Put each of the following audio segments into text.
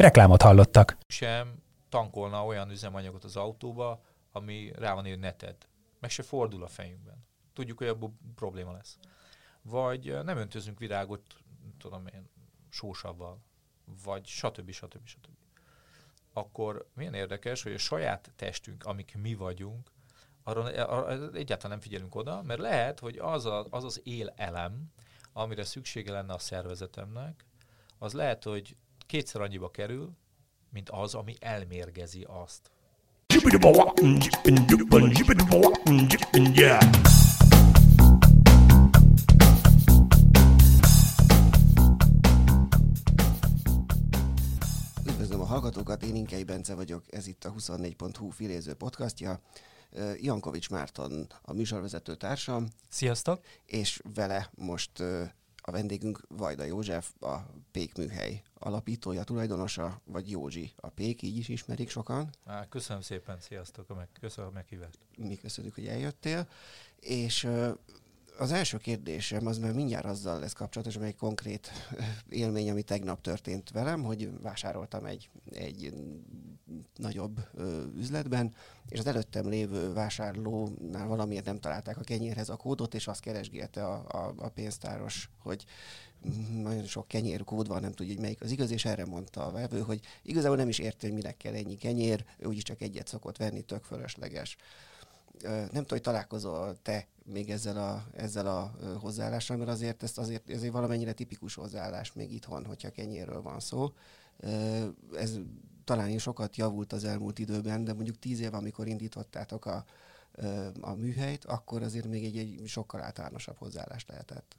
Reklámot hallottak. Sem tankolna olyan üzemanyagot az autóba, ami rá van írva neted. Meg se fordul a fejünkben. Tudjuk, hogy abból probléma lesz. Vagy nem öntözünk virágot, tudom én, sósavval, vagy stb. stb. stb. Akkor milyen érdekes, hogy a saját testünk, amik mi vagyunk, arra, arra egyáltalán nem figyelünk oda, mert lehet, hogy az, a, az az él elem, amire szüksége lenne a szervezetemnek, az lehet, hogy kétszer annyiba kerül, mint az, ami elmérgezi azt. Üdvözlöm a hallgatókat, én Inkei Bence vagyok, ez itt a 24.hu filéző podcastja. Jankovics Márton a műsorvezető társam. Sziasztok! És vele most a vendégünk Vajda József, a Pék műhely alapítója, tulajdonosa, vagy Józsi a Pék, így is ismerik sokan. Á, köszönöm szépen, sziasztok, köszönöm a meghívást. Mi köszönjük, hogy eljöttél. És az első kérdésem az már mindjárt azzal lesz kapcsolatos, amely konkrét élmény, ami tegnap történt velem, hogy vásároltam egy, egy nagyobb ö, üzletben, és az előttem lévő vásárlónál valamiért nem találták a kenyérhez a kódot, és azt keresgélte a, a, a pénztáros, hogy nagyon sok kenyér kód van, nem tudja, hogy melyik az igaz, és erre mondta a vevő, hogy igazából nem is érti, hogy minek kell ennyi kenyér, ő úgyis csak egyet szokott venni, tök fölösleges nem tudom, hogy találkozol te még ezzel a, ezzel a hozzáállással, mert azért ez azért, ezért valamennyire tipikus hozzáállás még itthon, hogyha kenyérről van szó. Ez talán sokat javult az elmúlt időben, de mondjuk tíz év, amikor indítottátok a, a műhelyt, akkor azért még egy, egy sokkal általánosabb hozzáállás lehetett.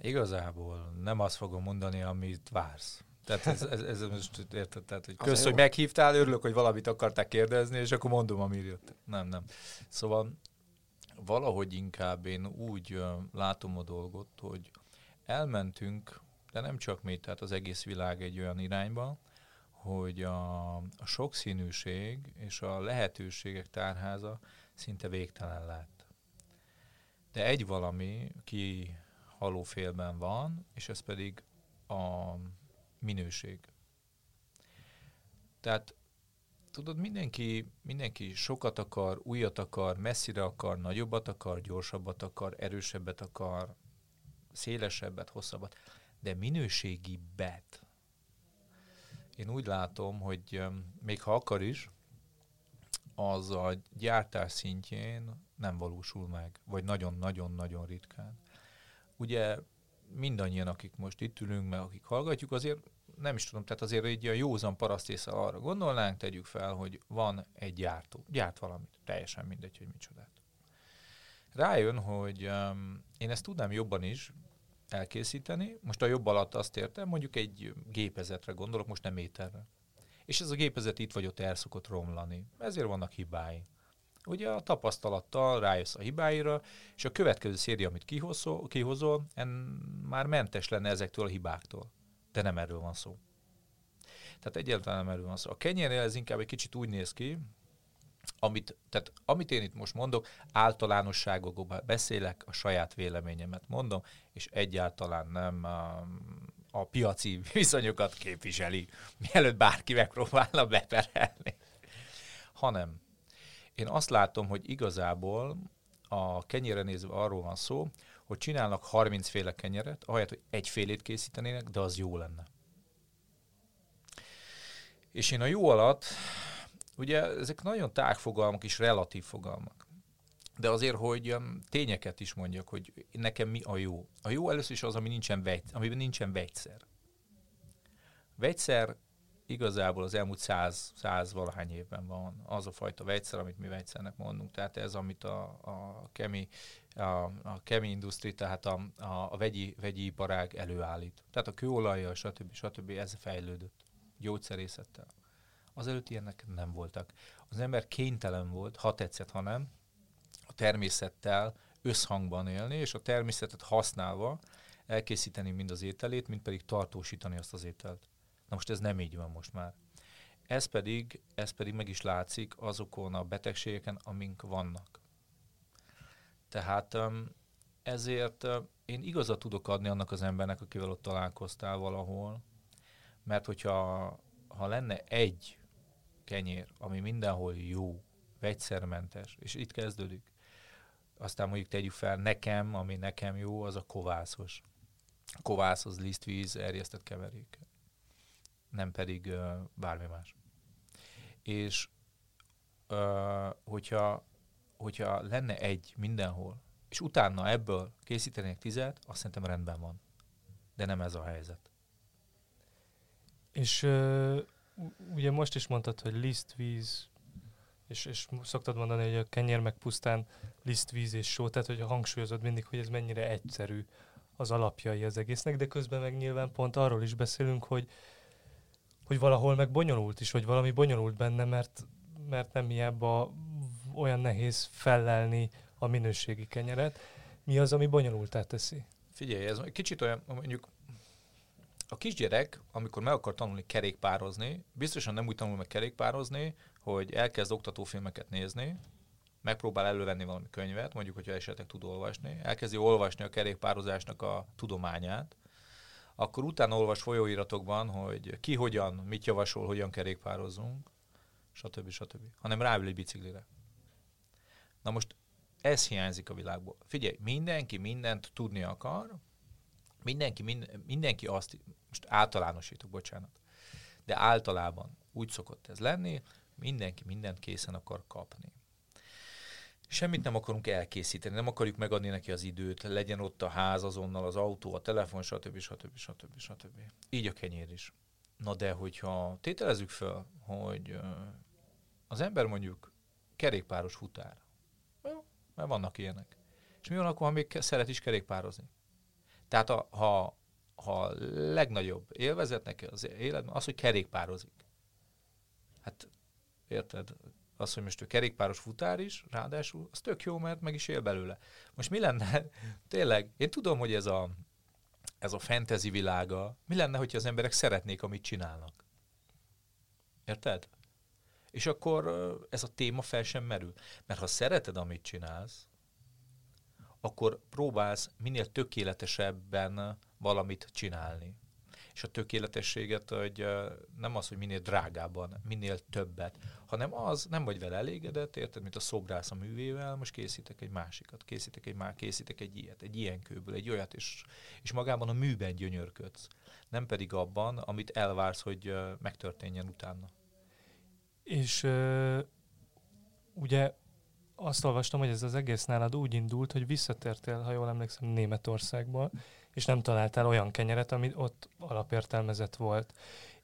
Igazából nem azt fogom mondani, amit vársz. Tehát ez, ez, ez most érted, tehát, hogy kösz, hogy meghívtál, örülök, hogy valamit akarták kérdezni, és akkor mondom, ami jött. Nem, nem. Szóval valahogy inkább én úgy látom a dolgot, hogy elmentünk, de nem csak mi, tehát az egész világ egy olyan irányba, hogy a, a sokszínűség és a lehetőségek tárháza szinte végtelen lett. De egy valami ki halófélben van, és ez pedig a minőség. Tehát tudod, mindenki, mindenki sokat akar, újat akar, messzire akar, nagyobbat akar, gyorsabbat akar, erősebbet akar, szélesebbet, hosszabbat, de minőségi bet. Én úgy látom, hogy még ha akar is, az a gyártás szintjén nem valósul meg, vagy nagyon-nagyon-nagyon ritkán. Ugye mindannyian, akik most itt ülünk, meg akik hallgatjuk, azért nem is tudom, tehát azért egy a józan parasztésze arra gondolnánk, tegyük fel, hogy van egy gyártó, gyárt valamit, teljesen mindegy, hogy micsodát. Rájön, hogy um, én ezt tudnám jobban is elkészíteni, most a jobb alatt azt értem, mondjuk egy gépezetre gondolok, most nem méterre. És ez a gépezet itt vagy ott el szokott romlani. Ezért vannak hibái. Ugye a tapasztalattal rájössz a hibáira, és a következő széria, amit kihozol, kihozol en már mentes lenne ezektől a hibáktól. De nem erről van szó. Tehát egyáltalán nem erről van szó. A kenyérnél ez inkább egy kicsit úgy néz ki, amit, tehát amit én itt most mondok, általánosságokban beszélek, a saját véleményemet mondom, és egyáltalán nem a, a piaci viszonyokat képviseli, mielőtt bárki megpróbálna beperelni. Hanem én azt látom, hogy igazából a kenyére nézve arról van szó, hogy csinálnak 30 féle kenyeret, ahelyett, hogy egyfélét készítenének, de az jó lenne. És én a jó alatt, ugye ezek nagyon tág fogalmak és relatív fogalmak. De azért, hogy um, tényeket is mondjak, hogy nekem mi a jó. A jó először is az, ami nincsen vegy, amiben nincsen vegyszer. Vegyszer igazából az elmúlt száz, száz valahány évben van az a fajta vegyszer, amit mi vegyszernek mondunk. Tehát ez, amit a, a kemi, a, a kemi industri, tehát a, a, a vegyi, vegyi iparág előállít. Tehát a kőolajjal, stb. stb. ez fejlődött gyógyszerészettel. Azelőtt ilyenek nem voltak. Az ember kénytelen volt, ha tetszett, ha nem, a természettel összhangban élni, és a természetet használva elkészíteni mind az ételét, mind pedig tartósítani azt az ételt. Na most ez nem így van most már. Ez pedig, ez pedig meg is látszik azokon a betegségeken, amink vannak. Tehát ezért én igazat tudok adni annak az embernek, akivel ott találkoztál valahol, mert hogyha ha lenne egy kenyér, ami mindenhol jó, vegyszermentes, és itt kezdődik, aztán mondjuk tegyük fel, nekem, ami nekem jó, az a kovászos. A kovász az lisztvíz, erjesztett keverék. Nem pedig uh, bármi más. És uh, hogyha, hogyha lenne egy mindenhol, és utána ebből készítenék tizet, azt szerintem rendben van. De nem ez a helyzet. És uh, ugye most is mondtad, hogy lisztvíz, és, és szoktad mondani, hogy a kenyér meg pusztán lisztvíz és só, tehát hogy hangsúlyozod mindig, hogy ez mennyire egyszerű az alapjai az egésznek, de közben meg nyilván pont arról is beszélünk, hogy, hogy valahol meg bonyolult is, hogy valami bonyolult benne, mert, mert nem hiába olyan nehéz fellelni a minőségi kenyeret. Mi az, ami bonyolultá teszi? Figyelj, ez kicsit olyan, mondjuk a kisgyerek, amikor meg akar tanulni kerékpározni, biztosan nem úgy tanul meg kerékpározni, hogy elkezd oktatófilmeket nézni, megpróbál elővenni valami könyvet, mondjuk, hogyha esetleg tud olvasni, elkezdi olvasni a kerékpározásnak a tudományát, akkor utána olvas folyóiratokban, hogy ki hogyan, mit javasol, hogyan kerékpározzunk, stb. stb. Hanem ráül egy biciklire. Na most ez hiányzik a világból. Figyelj, mindenki mindent tudni akar, mindenki, minden, mindenki azt, most általánosítok, bocsánat, de általában úgy szokott ez lenni, mindenki mindent készen akar kapni. Semmit nem akarunk elkészíteni, nem akarjuk megadni neki az időt, legyen ott a ház azonnal, az autó, a telefon, stb. stb. stb. stb. Így a kenyér is. Na de, hogyha tételezzük fel, hogy az ember mondjuk kerékpáros futár, mert vannak ilyenek. És mi van akkor, ha még szeret is kerékpározni? Tehát a, ha, ha a legnagyobb élvezet neki az életben az, hogy kerékpározik. Hát érted? Az, hogy most ő kerékpáros futár is, ráadásul, az tök jó, mert meg is él belőle. Most mi lenne, tényleg, én tudom, hogy ez a, ez a fantasy világa, mi lenne, hogyha az emberek szeretnék, amit csinálnak? Érted? És akkor ez a téma fel sem merül. Mert ha szereted, amit csinálsz, akkor próbálsz minél tökéletesebben valamit csinálni. És a tökéletességet hogy nem az, hogy minél drágábban, minél többet, hanem az, nem vagy vele elégedett, érted, mint a szobrász a művével, most készítek egy másikat, készítek egy már, készítek egy ilyet, egy ilyen kőből, egy olyat, és, és magában a műben gyönyörködsz. Nem pedig abban, amit elvársz, hogy megtörténjen utána. És uh, ugye azt olvastam, hogy ez az egész nálad úgy indult, hogy visszatértél, ha jól emlékszem, Németországból, és nem találtál olyan kenyeret, ami ott alapértelmezett volt.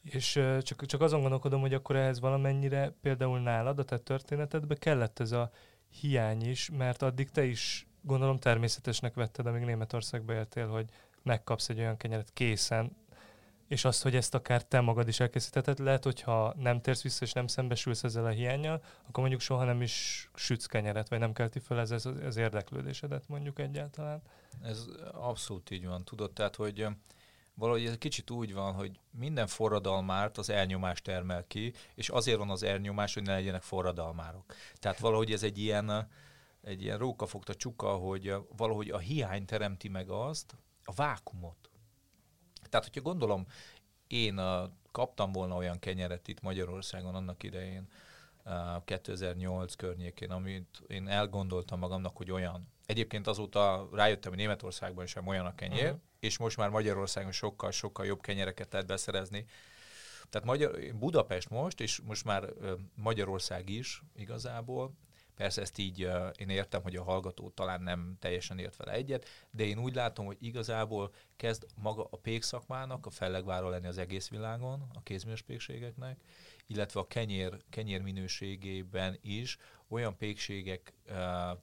És uh, csak, csak azon gondolkodom, hogy akkor ehhez valamennyire például nálad, a te történetedbe kellett ez a hiány is, mert addig te is gondolom természetesnek vetted, amíg Németországba éltél, hogy megkapsz egy olyan kenyeret készen, és azt, hogy ezt akár te magad is elkészítheted, lehet, hogyha nem térsz vissza és nem szembesülsz ezzel a hiányjal, akkor mondjuk soha nem is sütsz kenyeret, vagy nem kelti fel ez, ez az érdeklődésedet mondjuk egyáltalán. Ez abszolút így van, tudod, tehát, hogy valahogy ez kicsit úgy van, hogy minden forradalmárt az elnyomást termel ki, és azért van az elnyomás, hogy ne legyenek forradalmárok. Tehát valahogy ez egy ilyen, egy ilyen rókafogta csuka, hogy valahogy a hiány teremti meg azt, a vákumot, tehát, hogyha gondolom, én uh, kaptam volna olyan kenyeret itt Magyarországon annak idején, uh, 2008 környékén, amit én elgondoltam magamnak, hogy olyan. Egyébként azóta rájöttem, hogy Németországban sem olyan a kenyér, uh-huh. és most már Magyarországon sokkal-sokkal jobb kenyereket lehet beszerezni. Tehát Magyar, Budapest most, és most már Magyarország is igazából, Persze ezt így én értem, hogy a hallgató talán nem teljesen ért vele egyet, de én úgy látom, hogy igazából kezd maga a pékszakmának a fellegvára lenni az egész világon, a kézműves pékségeknek, illetve a kenyér, kenyér minőségében is olyan pékségek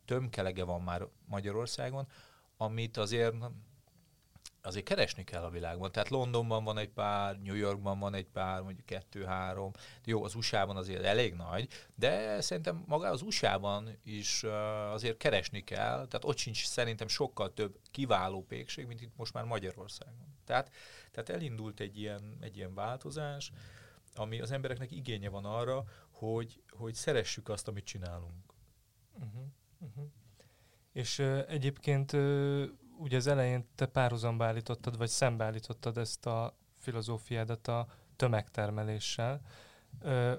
tömkelege van már Magyarországon, amit azért azért keresni kell a világban. Tehát Londonban van egy pár, New Yorkban van egy pár, mondjuk kettő-három. Jó, az USA-ban azért elég nagy, de szerintem maga az USA-ban is azért keresni kell. Tehát ott sincs szerintem sokkal több kiváló pékség, mint itt most már Magyarországon. Tehát, tehát elindult egy ilyen, egy ilyen változás, ami az embereknek igénye van arra, hogy, hogy szeressük azt, amit csinálunk. Uh-huh, uh-huh. És uh, egyébként uh, ugye az elején te párhuzamba állítottad, vagy szembeállítottad ezt a filozófiádat a tömegtermeléssel. Ö,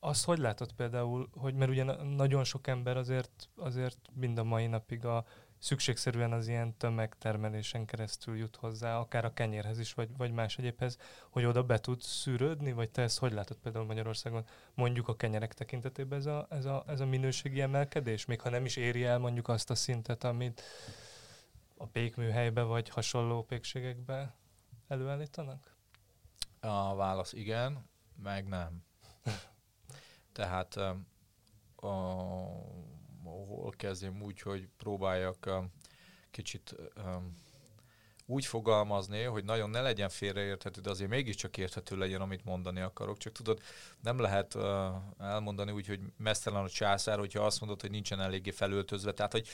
azt hogy látod például, hogy mert ugye nagyon sok ember azért, azért mind a mai napig a szükségszerűen az ilyen tömegtermelésen keresztül jut hozzá, akár a kenyérhez is, vagy, vagy más egyébhez, hogy oda be tud szűrődni, vagy te ezt hogy látod például Magyarországon, mondjuk a kenyerek tekintetében ez a, ez a, ez a minőségi emelkedés, még ha nem is éri el mondjuk azt a szintet, amit, a pékműhelybe vagy hasonló pékségekbe előállítanak? A válasz igen, meg nem. Tehát a, hol kezdjem úgy, hogy próbáljak kicsit úgy fogalmazni, hogy nagyon ne legyen félreérthető, de azért mégiscsak érthető legyen, amit mondani akarok. Csak tudod, nem lehet uh, elmondani úgy, hogy mesztelen a császár, hogyha azt mondod, hogy nincsen eléggé felöltözve. Tehát, hogy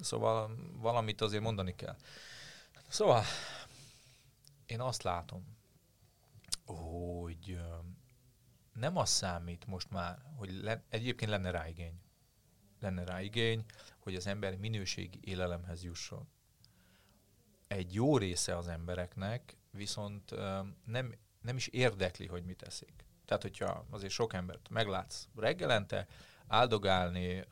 szóval valamit azért mondani kell. Szóval én azt látom, hogy nem az számít most már, hogy le, egyébként lenne rá igény. Lenne rá igény, hogy az ember minőségi élelemhez jusson egy jó része az embereknek viszont nem, nem is érdekli, hogy mit teszik. Tehát, hogyha azért sok embert meglátsz reggelente, áldogálni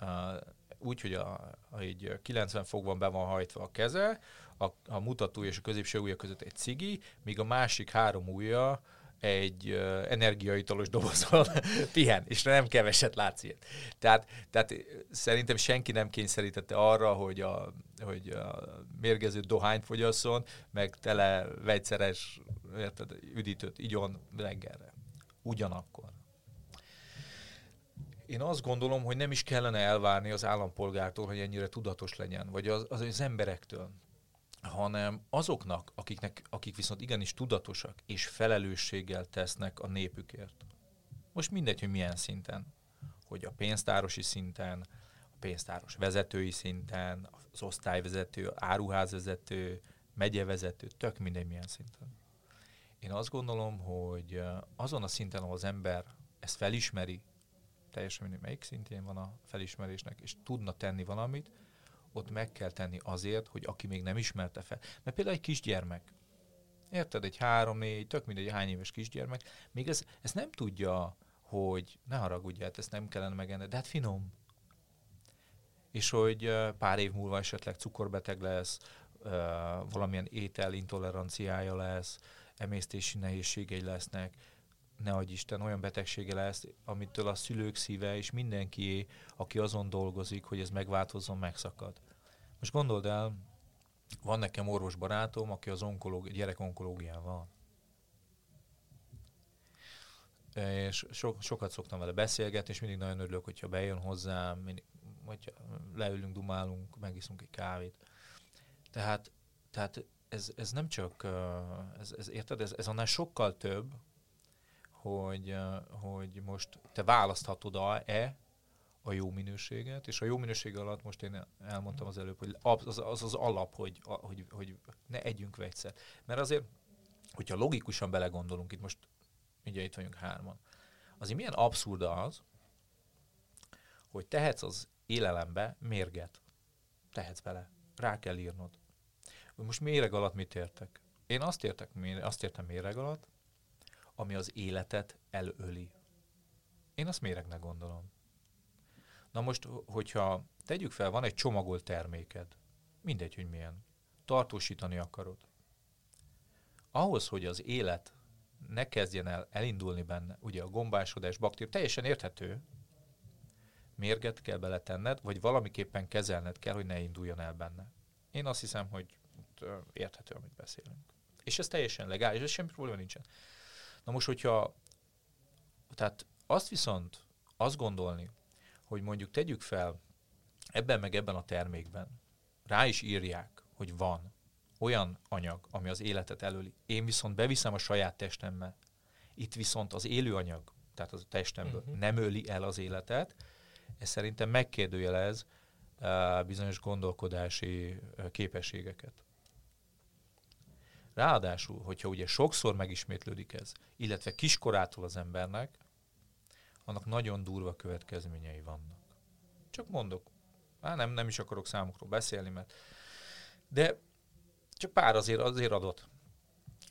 úgy, hogy a, a, egy 90 fokban be van hajtva a keze, a, a mutató és a középső ujja között egy cigi, míg a másik három ujja egy uh, energiaitalos dobozon pihen, és nem keveset látsz ilyet. Tehát, tehát szerintem senki nem kényszerítette arra, hogy a, hogy a mérgező dohányt fogyasszon, meg tele vegyszeres érted, üdítőt igyon reggelre. Ugyanakkor. Én azt gondolom, hogy nem is kellene elvárni az állampolgártól, hogy ennyire tudatos legyen, vagy az, az, az emberektől hanem azoknak, akiknek, akik viszont igenis tudatosak és felelősséggel tesznek a népükért. Most mindegy, hogy milyen szinten. Hogy a pénztárosi szinten, a pénztáros vezetői szinten, az osztályvezető, áruházvezető, megyevezető, tök mindegy milyen szinten. Én azt gondolom, hogy azon a szinten, ahol az ember ezt felismeri, teljesen mindegy, melyik szintén van a felismerésnek, és tudna tenni valamit, ott meg kell tenni azért, hogy aki még nem ismerte fel. Mert például egy kisgyermek, érted, egy három-négy, tök mindegy hány éves kisgyermek, még ez, ez nem tudja, hogy ne haragudj, hát ezt nem kellene megenni, de hát finom. És hogy pár év múlva esetleg cukorbeteg lesz, valamilyen ételintoleranciája lesz, emésztési nehézségei lesznek, ne adj Isten, olyan betegsége lesz, amitől a szülők szíve és mindenki, aki azon dolgozik, hogy ez megváltozzon, megszakad. Most gondold el, van nekem orvos barátom, aki az onkológi, gyerek onkológián van. És so, sokat szoktam vele beszélgetni, és mindig nagyon örülök, hogyha bejön hozzám, mindig, hogyha leülünk, dumálunk, megiszunk egy kávét. Tehát, tehát ez, ez nem csak, ez, ez, érted, ez, ez annál sokkal több, hogy, hogy most te választhatod-e a jó minőséget, és a jó minőség alatt most én elmondtam az előbb, hogy az az, az alap, hogy, hogy, hogy ne együnk vegyszert. Mert azért, hogyha logikusan belegondolunk, itt most ugye itt vagyunk hárman, azért milyen abszurd az, hogy tehetsz az élelembe mérget. Tehetsz bele. Rá kell írnod. Most méreg alatt mit értek? Én azt, értek, azt értem méreg alatt, ami az életet elöli. Én azt méregnek gondolom. Na most, hogyha tegyük fel, van egy csomagolt terméked, mindegy, hogy milyen, tartósítani akarod. Ahhoz, hogy az élet ne kezdjen el elindulni benne, ugye a gombásodás, baktérium, teljesen érthető, mérget kell beletenned, vagy valamiképpen kezelned kell, hogy ne induljon el benne. Én azt hiszem, hogy érthető, amit beszélünk. És ez teljesen legális, ez semmi probléma nincsen. Na most, hogyha tehát azt viszont azt gondolni, hogy mondjuk tegyük fel ebben meg ebben a termékben, rá is írják, hogy van olyan anyag, ami az életet előli. Én viszont beviszem a saját testemmel. Itt viszont az élő anyag, tehát az a testemből uh-huh. nem öli el az életet. Ez szerintem megkérdőjelez uh, bizonyos gondolkodási uh, képességeket. Ráadásul, hogyha ugye sokszor megismétlődik ez, illetve kiskorától az embernek, annak nagyon durva következményei vannak. Csak mondok, Á, nem, nem is akarok számokról beszélni, mert de csak pár azért, azért adott,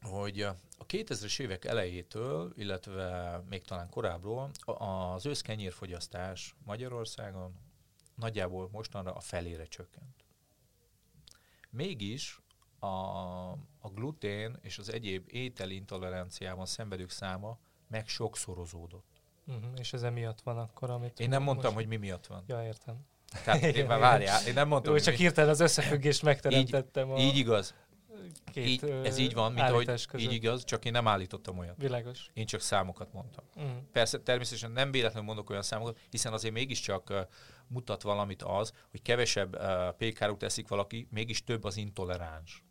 hogy a 2000-es évek elejétől, illetve még talán korábbról az őszkenyérfogyasztás Magyarországon nagyjából mostanra a felére csökkent. Mégis a, a glutén és az egyéb ételintoleranciában szenvedők száma meg sokszorozódott. Uh-huh, és ez emiatt van akkor, amit... Én nem mondtam, most... hogy mi miatt van. Ja, értem. Tehát én már várjál, én nem mondtam, Jó, csak hirtelen az összefüggést megteremtettem. Így, a... így igaz. Két így, ez így van, mint ahogy között. így igaz, csak én nem állítottam olyat. Világos. Én csak számokat mondtam. Uh-huh. Persze természetesen nem véletlenül mondok olyan számokat, hiszen azért mégiscsak uh, mutat valamit az, hogy kevesebb uh, eszik valaki, mégis több az intoleráns.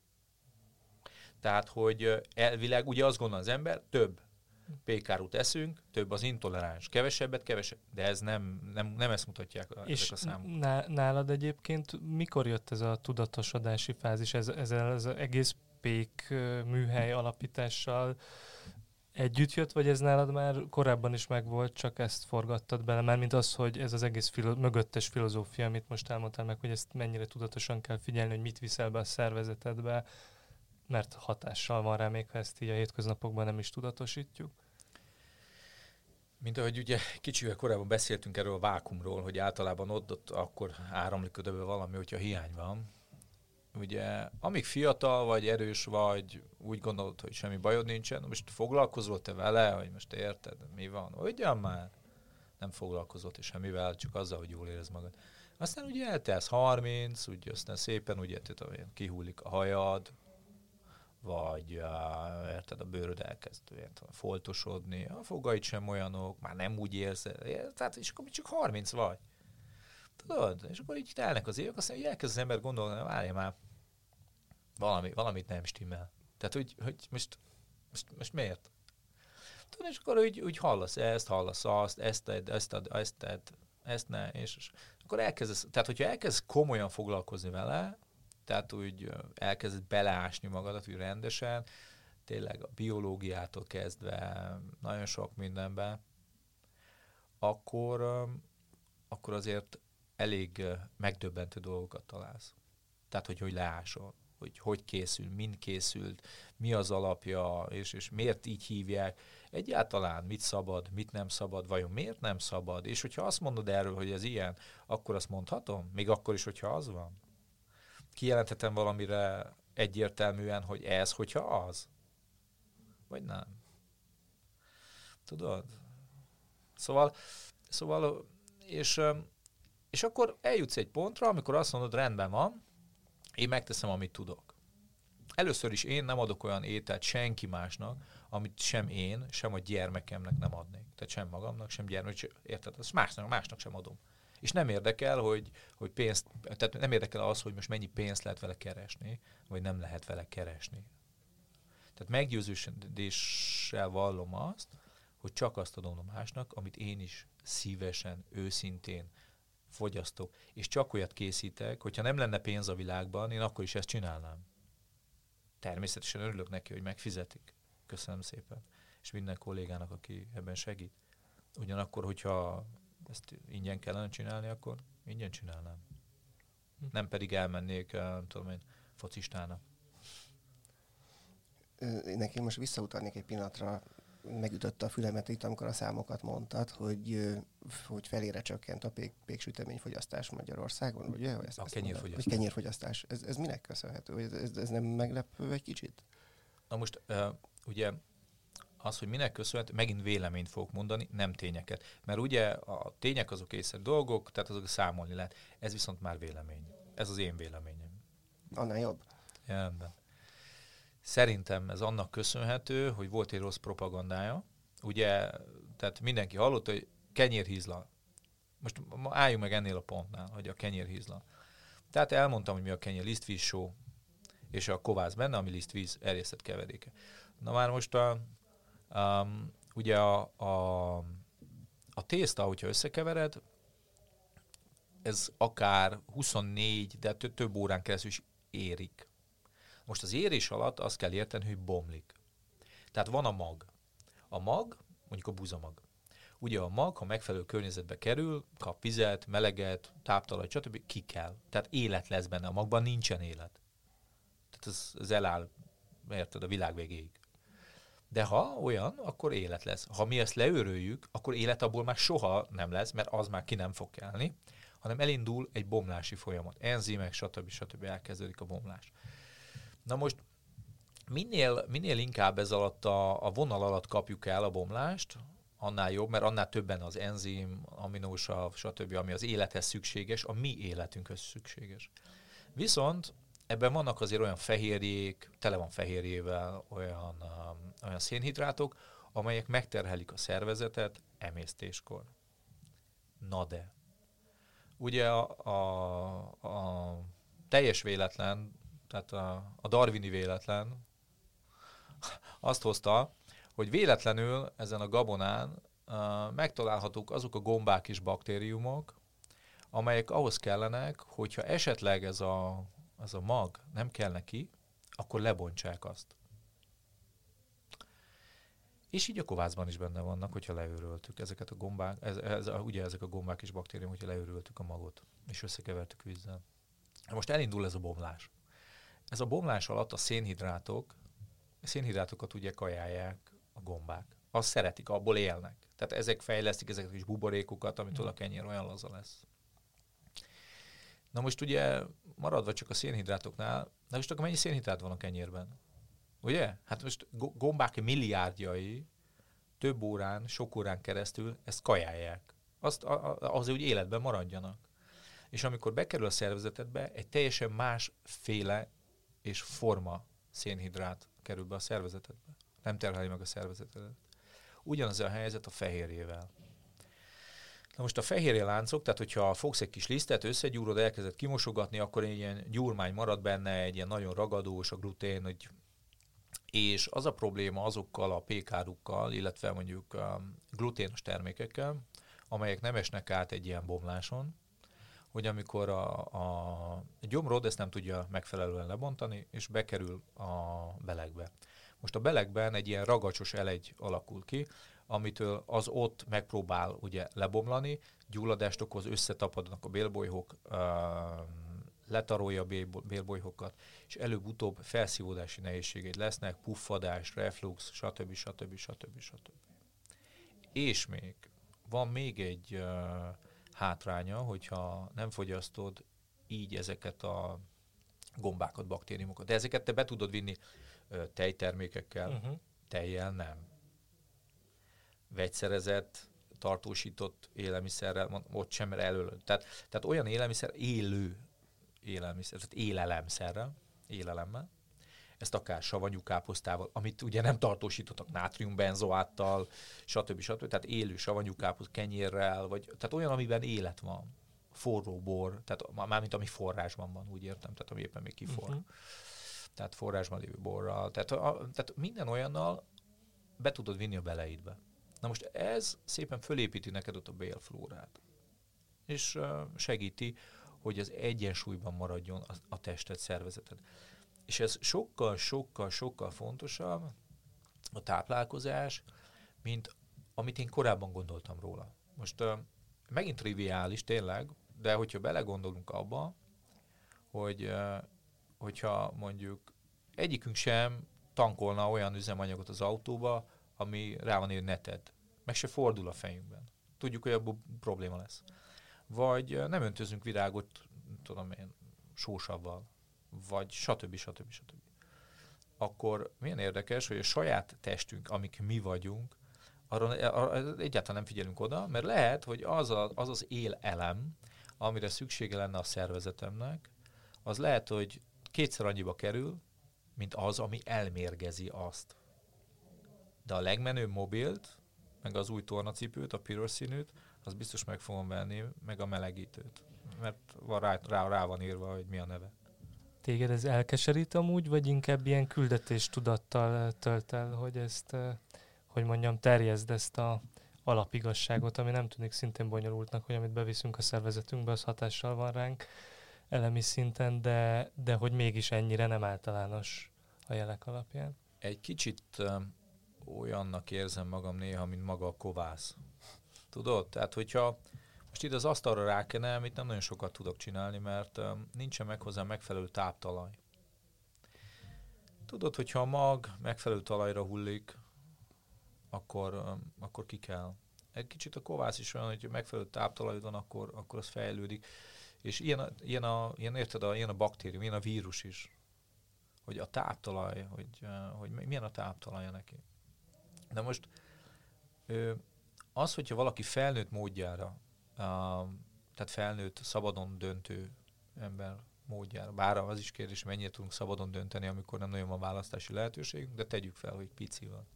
Tehát, hogy elvileg ugye azt gondol az ember, több pékárút eszünk, több az intoleráns. Kevesebbet, kevesebb. De ez nem, nem, nem ezt mutatják a, És ezek a számok. nálad egyébként mikor jött ez a tudatosodási fázis? Ez, ez, ez az egész pék műhely alapítással együtt jött, vagy ez nálad már korábban is megvolt, csak ezt forgattad bele, mert mint az, hogy ez az egész filo- mögöttes filozófia, amit most elmondtál meg, hogy ezt mennyire tudatosan kell figyelni, hogy mit viszel be a szervezetedbe, mert hatással van rá, még ha ezt így a hétköznapokban nem is tudatosítjuk. Mint ahogy ugye kicsivel korábban beszéltünk erről a vákumról, hogy általában ott, ott akkor áramlik oda valami, hogyha hiány van. Ugye, amíg fiatal vagy, erős vagy, úgy gondolod, hogy semmi bajod nincsen, most foglalkozol te vele, hogy most érted, mi van? Ugyan már nem foglalkozott és semmivel, csak azzal, hogy jól érez magad. Aztán ugye eltelsz 30, ugye aztán szépen ugye tudom, kihullik a hajad, vagy uh, érted, a bőröd elkezd érted, foltosodni, a fogaid sem olyanok, már nem úgy érsz, tehát és akkor csak 30 vagy. Tudod? És akkor így telnek az évek, aztán így elkezd az ember gondolni, várja már, valami, valamit nem stimmel. Tehát, hogy, hogy most, most, most miért? Tudod, és akkor úgy, úgy hallasz ezt, hallasz azt, ezt tedd, ezt tedd, ezt tedd, ezt ne, és, és akkor elkezdesz, tehát hogyha elkezd komolyan foglalkozni vele, tehát úgy elkezded beleásni magadat úgy rendesen, tényleg a biológiától kezdve nagyon sok mindenben, akkor, akkor azért elég megdöbbentő dolgokat találsz. Tehát, hogy hogy leásol, hogy hogy készül, mind készült, mi az alapja, és, és miért így hívják. Egyáltalán mit szabad, mit nem szabad, vajon miért nem szabad, és hogyha azt mondod erről, hogy ez ilyen, akkor azt mondhatom? Még akkor is, hogyha az van? Kijelenthetem valamire egyértelműen, hogy ez, hogyha az? Vagy nem? Tudod? Szóval, szóval és, és akkor eljutsz egy pontra, amikor azt mondod, rendben van, én megteszem, amit tudok. Először is én nem adok olyan ételt senki másnak, amit sem én, sem a gyermekemnek nem adnék. Tehát sem magamnak, sem gyermek, érted? Azt másnak, másnak sem adom. És nem érdekel, hogy, hogy pénzt, tehát nem érdekel az, hogy most mennyi pénzt lehet vele keresni, vagy nem lehet vele keresni. Tehát meggyőződéssel vallom azt, hogy csak azt adom a másnak, amit én is szívesen, őszintén fogyasztok. És csak olyat készítek, hogyha nem lenne pénz a világban, én akkor is ezt csinálnám. Természetesen örülök neki, hogy megfizetik. Köszönöm szépen. És minden kollégának, aki ebben segít. Ugyanakkor, hogyha ezt ingyen kellene csinálni, akkor ingyen csinálnám. Hm. Nem pedig elmennék, eh, nem tudom én, focistának. Nekem most visszautalnék egy pillanatra, megütötte a fülemet itt, amikor a számokat mondtad, hogy, hogy felére csökkent a pék, péksüteményfogyasztás Magyarországon, vagy ugye? Ezt, a kenyérfogyasztás. Vagy kenyérfogyasztás. Ez, ez minek köszönhető? Ez, ez, ez nem meglepő egy kicsit? Na most uh, ugye az, hogy minek köszönhető, megint véleményt fogok mondani, nem tényeket. Mert ugye a tények azok észre dolgok, tehát azok számolni lehet. Ez viszont már vélemény. Ez az én véleményem. Annál jobb. Rendben. Szerintem ez annak köszönhető, hogy volt egy rossz propagandája. Ugye, tehát mindenki hallott, hogy kenyérhízla. Most álljunk meg ennél a pontnál, hogy a kenyérhízla. Tehát elmondtam, hogy mi a kenyér, lisztvíz só, és a kovász benne, ami lisztvíz erjesztett keveréke. Na már most a, um, ugye a, a, a tészta, hogyha összekevered, ez akár 24, de több órán keresztül is érik. Most az érés alatt azt kell érteni, hogy bomlik. Tehát van a mag. A mag, mondjuk a buzamag. Ugye a mag, ha megfelelő környezetbe kerül, kap vizet, meleget, táptalajt, stb. ki kell. Tehát élet lesz benne. A magban nincsen élet. Tehát ez, ez eláll, érted, a világ végéig. De ha olyan, akkor élet lesz. Ha mi ezt leőröljük, akkor élet abból már soha nem lesz, mert az már ki nem fog kelni, hanem elindul egy bomlási folyamat. Enzimek, stb. stb. elkezdődik a bomlás. Na most minél, minél inkább ez alatt a, a vonal alatt kapjuk el a bomlást, annál jobb, mert annál többen az enzim, aminósav, stb., ami az élethez szükséges, a mi életünkhöz szükséges. Viszont ebben vannak azért olyan fehérjék, tele van fehérjével, olyan, um, olyan szénhidrátok, amelyek megterhelik a szervezetet emésztéskor. Na de. Ugye a, a, a teljes véletlen, tehát a, a darwini véletlen azt hozta, hogy véletlenül ezen a gabonán uh, megtalálhatók azok a gombák és baktériumok, amelyek ahhoz kellenek, hogyha esetleg ez a, ez a mag nem kell neki, akkor lebontsák azt. És így a kovászban is benne vannak, hogyha leőröltük ezeket a gombák, ez, ez, ugye ezek a gombák és baktériumok, hogyha leőröltük a magot, és összekevertük vízzel. Most elindul ez a bomlás. Ez a bomlás alatt a szénhidrátok, a szénhidrátokat ugye kajálják a gombák. Azt szeretik, abból élnek. Tehát ezek fejlesztik ezeket a kis buborékokat, amitől a kenyér olyan laza lesz. Na most ugye maradva csak a szénhidrátoknál, na most akkor mennyi szénhidrát van a kenyérben? Ugye? Hát most gombák milliárdjai több órán, sok órán keresztül ezt kajálják. Azt, azért, hogy életben maradjanak. És amikor bekerül a szervezetedbe, egy teljesen más féle és forma szénhidrát kerül be a szervezetedbe. Nem terheli meg a szervezetedet. Ugyanaz a helyzet a fehérjével. Na most a fehérje láncok, tehát hogyha fogsz egy kis lisztet, összegyúrod, elkezded kimosogatni, akkor egy ilyen gyurmány marad benne, egy ilyen nagyon ragadós a glutén, hogy és az a probléma azokkal a pékárukkal, illetve mondjuk a gluténos termékekkel, amelyek nem esnek át egy ilyen bomláson, hogy amikor a, a gyomrod ezt nem tudja megfelelően lebontani, és bekerül a belegbe. Most a belegben egy ilyen ragacsos elegy alakul ki, amitől az ott megpróbál ugye lebomlani, gyulladást okoz, összetapadnak a bélbolyhok, letarolja a bélbolyhokat, és előbb-utóbb felszívódási nehézségei lesznek, puffadás, reflux, stb. stb. stb. stb. És még van még egy uh, hátránya, hogyha nem fogyasztod így ezeket a gombákat, baktériumokat. De ezeket te be tudod vinni uh, tejtermékekkel, uh-huh. tejjel nem vegyszerezett, tartósított élelmiszerrel, ott sem elől. Tehát, tehát olyan élelmiszer, élő élelmiszer, tehát élelemszerrel, élelemmel, ezt akár savanyú káposztával, amit ugye nem tartósítottak nátriumbenzoáttal, stb. stb. Tehát élő savanyú káposzt kenyérrel, vagy, tehát olyan, amiben élet van. Forró bor, tehát mármint ami forrásban van, úgy értem, tehát ami éppen még kifor. Uh-huh. Tehát forrásban lévő borral. Tehát, a, tehát minden olyannal be tudod vinni a beleidbe. Na most ez szépen fölépíti neked ott a bélflórát. És segíti, hogy az egyensúlyban maradjon a, tested, szervezeted. És ez sokkal, sokkal, sokkal fontosabb a táplálkozás, mint amit én korábban gondoltam róla. Most megint triviális tényleg, de hogyha belegondolunk abba, hogy uh, hogyha mondjuk egyikünk sem tankolna olyan üzemanyagot az autóba, ami rá van írva neted. Meg se fordul a fejünkben. Tudjuk, hogy abból probléma lesz. Vagy nem öntözünk virágot, tudom én, sósavval, vagy stb. stb. stb. akkor milyen érdekes, hogy a saját testünk, amik mi vagyunk, arra, arra egyáltalán nem figyelünk oda, mert lehet, hogy az, a, az az él elem, amire szüksége lenne a szervezetemnek, az lehet, hogy kétszer annyiba kerül, mint az, ami elmérgezi azt. De a legmenőbb mobilt, meg az új tornacipőt, a piros színűt, az biztos meg fogom venni, meg a melegítőt. Mert van rá, rá, rá van írva, hogy mi a neve. Téged ez elkeserít amúgy, vagy inkább ilyen küldetés tudattal tölt el, hogy ezt, eh, hogy mondjam, terjezd ezt a alapigasságot, ami nem tűnik szintén bonyolultnak, hogy amit beviszünk a szervezetünkbe, az hatással van ránk elemi szinten, de, de hogy mégis ennyire nem általános a jelek alapján. Egy kicsit um, olyannak érzem magam néha, mint maga a kovász. Tudod? Tehát, hogyha most itt az asztalra rákenem, itt nem nagyon sokat tudok csinálni, mert um, nincsen meg hozzá megfelelő táptalaj. Tudod, hogyha a mag megfelelő talajra hullik, akkor, akkor ki kell. Egy kicsit a kovász is olyan, hogy megfelelő táptalaj van, akkor, akkor az fejlődik. És ilyen, a, ilyen, a, ilyen, érted, a, ilyen a baktérium, ilyen a vírus is. Hogy a táptalaj, hogy, hogy milyen a táptalaja neki. De most az, hogyha valaki felnőtt módjára, tehát felnőtt, szabadon döntő ember módjára, bár az is kérdés, mennyire tudunk szabadon dönteni, amikor nem nagyon van választási lehetőségünk, de tegyük fel, hogy pici van.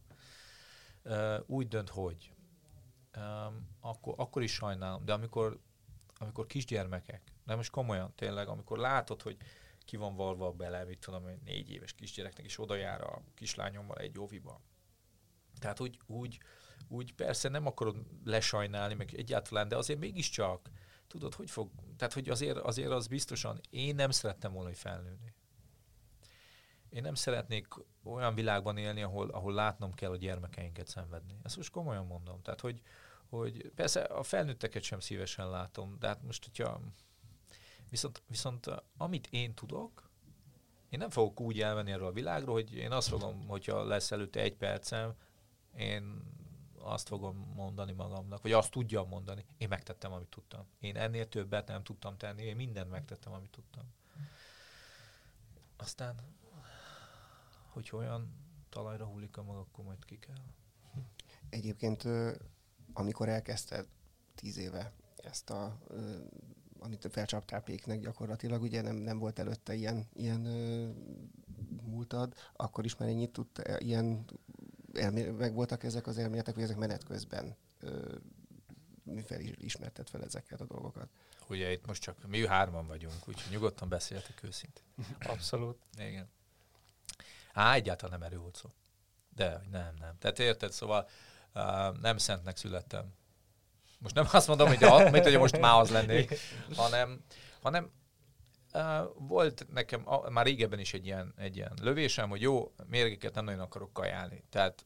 Úgy dönt, hogy akkor, akkor is sajnálom, de amikor, amikor kisgyermekek, de most komolyan tényleg, amikor látod, hogy ki van valva bele, mit tudom, négy éves kisgyereknek is oda jár a kislányommal egy óviba, tehát úgy, úgy, úgy persze nem akarod lesajnálni, meg egyáltalán, de azért mégiscsak, tudod, hogy fog, tehát hogy azért, azért az biztosan, én nem szerettem volna, hogy felnőni. Én nem szeretnék olyan világban élni, ahol, ahol látnom kell a gyermekeinket szenvedni. Ezt most komolyan mondom. Tehát, hogy, hogy persze a felnőtteket sem szívesen látom, de hát most, hogyha viszont, viszont amit én tudok, én nem fogok úgy elmenni erről a világról, hogy én azt fogom, hogyha lesz előtte egy percem, én azt fogom mondani magamnak, vagy azt tudjam mondani, én megtettem, amit tudtam. Én ennél többet nem tudtam tenni, én mindent megtettem, amit tudtam. Aztán, hogy olyan talajra hullik a maga, akkor majd ki kell. Egyébként, amikor elkezdted tíz éve ezt a amit felcsaptál péknek gyakorlatilag, ugye nem, nem volt előtte ilyen, ilyen múltad, akkor is már ennyit tudta, ilyen elmé- meg voltak ezek az elméletek, hogy ezek menet közben ö, fel ismertet fel ezeket a dolgokat. Ugye itt most csak mi hárman vagyunk, úgyhogy nyugodtan beszéltek őszintén. Abszolút. Igen. Á, egyáltalán nem erő volt szó. De, nem, nem. Tehát érted, szóval uh, nem szentnek születtem. Most nem azt mondom, hogy, a, mint, hogy most már az lennék, hanem, hanem volt nekem már régebben is egy ilyen, egy ilyen lövésem, hogy jó, mérgeket nem nagyon akarok kajálni. Tehát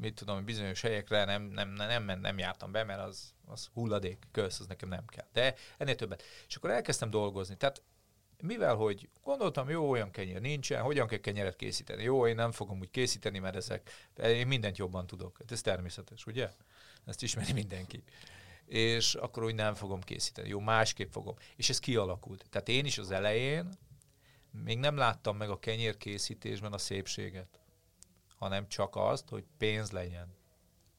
mit tudom, bizonyos helyekre nem, nem, nem, nem, nem jártam be, mert az, az hulladék, kösz, az nekem nem kell. De ennél többet. És akkor elkezdtem dolgozni. Tehát mivel, hogy gondoltam, jó, olyan kenyér nincsen, hogyan kell kenyeret készíteni? Jó, én nem fogom úgy készíteni, mert ezek, én mindent jobban tudok. Hát ez természetes, ugye? Ezt ismeri mindenki és akkor úgy nem fogom készíteni. Jó, másképp fogom. És ez kialakult. Tehát én is az elején még nem láttam meg a kenyérkészítésben a szépséget, hanem csak azt, hogy pénz legyen.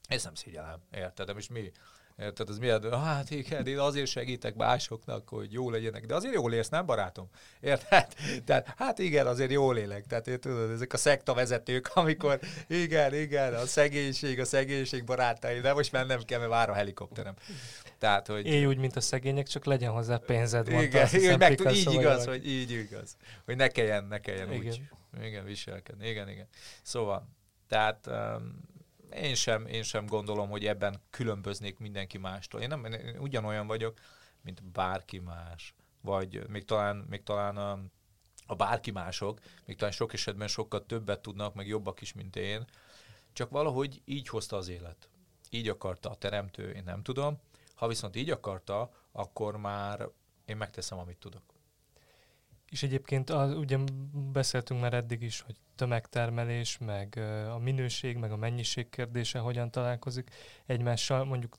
Ez nem szégyellem, érted? Most mi? Érted, az miért? Hát igen, én azért segítek másoknak, hogy jó legyenek. De azért jól élsz, nem barátom? Érted? Tehát, hát igen, azért jól élek. Tehát én tudod, ezek a szekta vezetők, amikor igen, igen, a szegénység, a szegénység barátai, de most mennem kell, mert vár a helikopterem. Tehát, hogy... Élj úgy, mint a szegények, csak legyen hozzá pénzed. Igen, azt hiszem, meg, tud, így igaz, hogy így igaz. Hogy ne kelljen, ne kelljen igen. úgy. Igen, viselkedni. Igen, igen. Szóval, tehát um, én sem, én sem gondolom, hogy ebben különböznék mindenki mástól. Én, nem, én ugyanolyan vagyok, mint bárki más. Vagy még talán, még talán a, a bárki mások, még talán sok esetben sokkal többet tudnak, meg jobbak is, mint én. Csak valahogy így hozta az élet. Így akarta a teremtő, én nem tudom. Ha viszont így akarta, akkor már én megteszem, amit tudok. És egyébként az, ugye beszéltünk már eddig is, hogy tömegtermelés, meg a minőség, meg a mennyiség kérdése hogyan találkozik egymással, mondjuk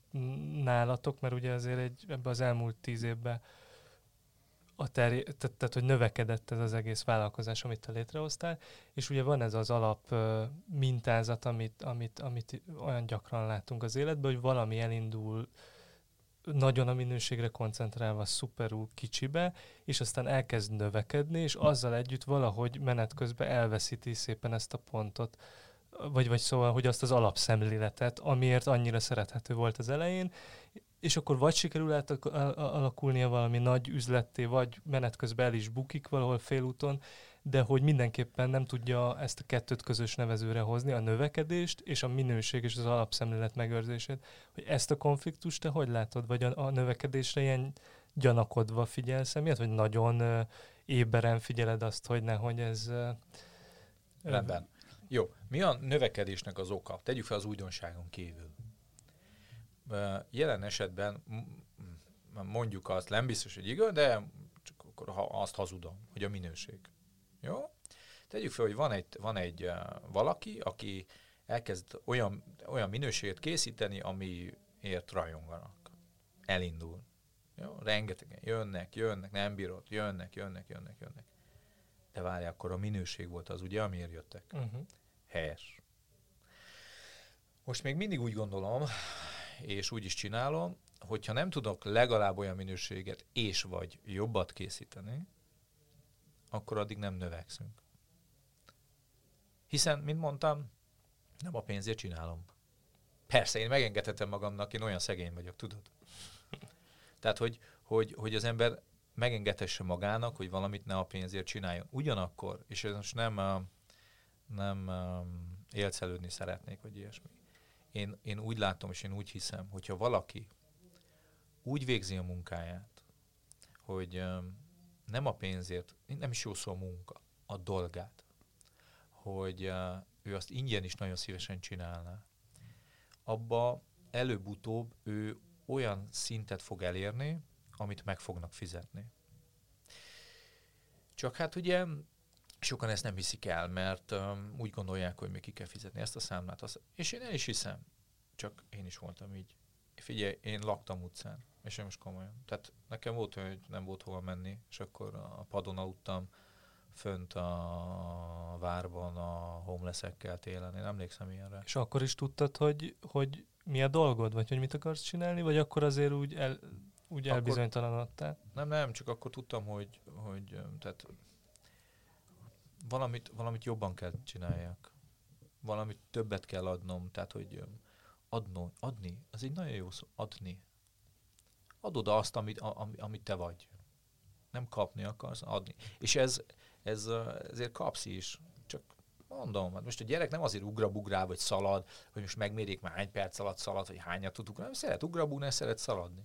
nálatok, mert ugye azért egy, ebbe az elmúlt tíz évben a terj- tehát, tehát, hogy növekedett ez az egész vállalkozás, amit te létrehoztál, és ugye van ez az alap mintázat, amit, amit, amit olyan gyakran látunk az életben, hogy valami elindul nagyon a minőségre koncentrálva szuperul kicsibe, és aztán elkezd növekedni, és azzal együtt valahogy menet közben elveszíti szépen ezt a pontot, vagy, vagy szóval, hogy azt az alapszemléletet, amiért annyira szerethető volt az elején, és akkor vagy sikerül alakulnia valami nagy üzletté, vagy menet közben el is bukik valahol félúton, de hogy mindenképpen nem tudja ezt a kettőt közös nevezőre hozni, a növekedést és a minőség és az alapszemlélet megőrzését. Hogy ezt a konfliktust te hogy látod, vagy a, a növekedésre ilyen gyanakodva figyelsz emiatt, vagy nagyon uh, éberen figyeled azt, hogy nehogy ez... Uh, Rendben. Jó. Mi a növekedésnek az oka? Tegyük fel az újdonságon kívül. Jelen esetben mondjuk azt, nem biztos, hogy igaz, de csak akkor ha azt hazudom, hogy a minőség. Jó? Tegyük fel, hogy van egy, van egy uh, valaki, aki elkezd olyan, olyan minőséget készíteni, amiért rajonganak. Elindul. Jó? Rengetegen jönnek, jönnek, nem bírod, jönnek, jönnek, jönnek, jönnek. De várj, akkor a minőség volt az, ugye, amiért jöttek. Uh-huh. Helyes. Most még mindig úgy gondolom, és úgy is csinálom, hogyha nem tudok legalább olyan minőséget és vagy jobbat készíteni, akkor addig nem növekszünk. Hiszen, mint mondtam, nem a pénzért csinálom. Persze, én megengedhetem magamnak, én olyan szegény vagyok, tudod? Tehát, hogy, hogy, hogy az ember megengedhesse magának, hogy valamit ne a pénzért csináljon. Ugyanakkor, és ez most nem, nem élcelődni szeretnék, vagy ilyesmi. Én, én úgy látom, és én úgy hiszem, hogyha valaki úgy végzi a munkáját, hogy nem a pénzért, nem is jó szó a munka, a dolgát, hogy ő azt ingyen is nagyon szívesen csinálná, abba előbb-utóbb ő olyan szintet fog elérni, amit meg fognak fizetni. Csak hát ugye sokan ezt nem hiszik el, mert um, úgy gondolják, hogy még ki kell fizetni ezt a számlát. Azt, és én el is hiszem, csak én is voltam így. Figyelj, én laktam utcán, és én most komolyan. Tehát nekem volt, hogy nem volt hova menni, és akkor a padon aludtam fönt a várban a homelessekkel télen. Én emlékszem ilyenre. És akkor is tudtad, hogy, hogy mi a dolgod, vagy hogy mit akarsz csinálni, vagy akkor azért úgy, el, úgy akkor, elbizonytalanodtál? Nem, nem, csak akkor tudtam, hogy, hogy tehát valamit, valamit jobban kell csináljak. Valamit többet kell adnom, tehát hogy adno, adni, az egy nagyon jó szó, adni. Adod azt, amit, a, amit te vagy. Nem kapni akarsz, adni. És ez, ez ezért kapsz is. Csak mondom, hát most a gyerek nem azért ugrabugrál, vagy szalad, hogy most megmérjék már hány perc alatt szalad, vagy hányat tud ugrálni, szeret ugrabugni, szeret szaladni.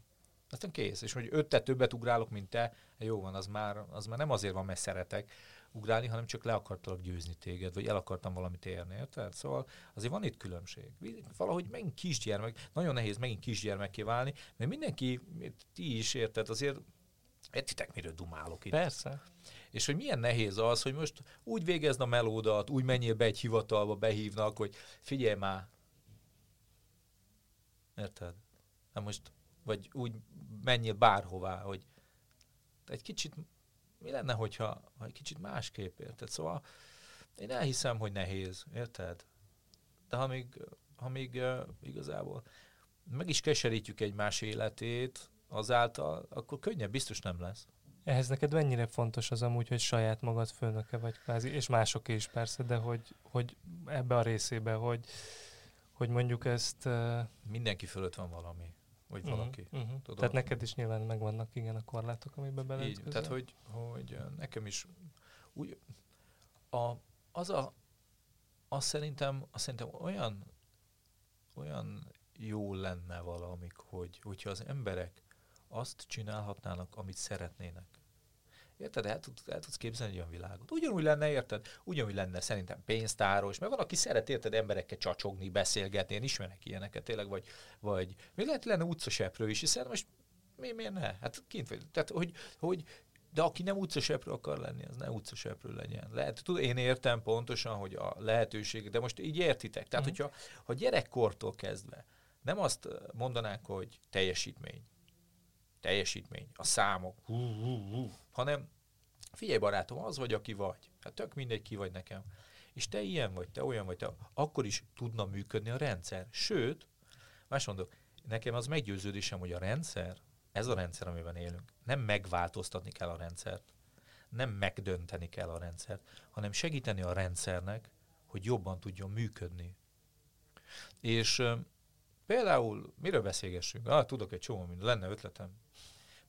Aztán kész. És hogy öttet többet ugrálok, mint te, jó van, az már, az már nem azért van, mert szeretek, ugrálni, hanem csak le akartalak győzni téged, vagy el akartam valamit érni, érted? Szóval azért van itt különbség. Valahogy megint kisgyermek, nagyon nehéz megint kisgyermekké válni, mert mindenki, ti is érted, azért Értitek, miről dumálok itt? Persze. És hogy milyen nehéz az, hogy most úgy végezd a melódat, úgy menjél be egy hivatalba, behívnak, hogy figyelj már. Érted? Hát most, vagy úgy menjél bárhová, hogy egy kicsit mi lenne, hogyha ha egy kicsit másképp, érted? Szóval én elhiszem, hogy nehéz, érted? De ha még, ha még uh, igazából meg is keserítjük egymás életét azáltal, akkor könnyebb biztos nem lesz. Ehhez neked mennyire fontos az amúgy, hogy saját magad főnöke vagy kvázi, és mások is persze, de hogy, hogy ebbe a részébe, hogy, hogy mondjuk ezt... Uh... Mindenki fölött van valami vagy uh-huh, valaki. Uh-huh. Tudod? Tehát neked is nyilván megvannak igen a korlátok, amiben bele Így, tehát hogy, hogy nekem is úgy, a, az a, az szerintem, az szerintem olyan, olyan jó lenne valamik, hogy, hogyha az emberek azt csinálhatnának, amit szeretnének. Érted? El, tud, el tudsz képzelni egy olyan világot. Ugyanúgy lenne, érted? Ugyanúgy lenne szerintem pénztáros, mert valaki szeret, érted, emberekkel csacsogni, beszélgetni, én ismerek ilyeneket tényleg, vagy, vagy még lehet lenne utcaseprő is, hiszen most mi, miért ne? Hát kint vagy. Tehát, hogy, hogy de aki nem utcaseprő akar lenni, az ne utcaseprő legyen. Lehet, tud, én értem pontosan, hogy a lehetőség, de most így értitek. Tehát, uh-huh. hogyha ha gyerekkortól kezdve nem azt mondanák, hogy teljesítmény, teljesítmény, a számok, hú, hú, hú, hanem figyelj barátom, az vagy, aki vagy. Hát tök mindegy, ki vagy nekem. És te ilyen vagy, te olyan vagy, te akkor is tudna működni a rendszer. Sőt, más mondok, nekem az meggyőződésem, hogy a rendszer, ez a rendszer, amiben élünk, nem megváltoztatni kell a rendszert, nem megdönteni kell a rendszert, hanem segíteni a rendszernek, hogy jobban tudjon működni. És például, miről beszélgessünk? Ah, tudok egy csomó minden, lenne ötletem.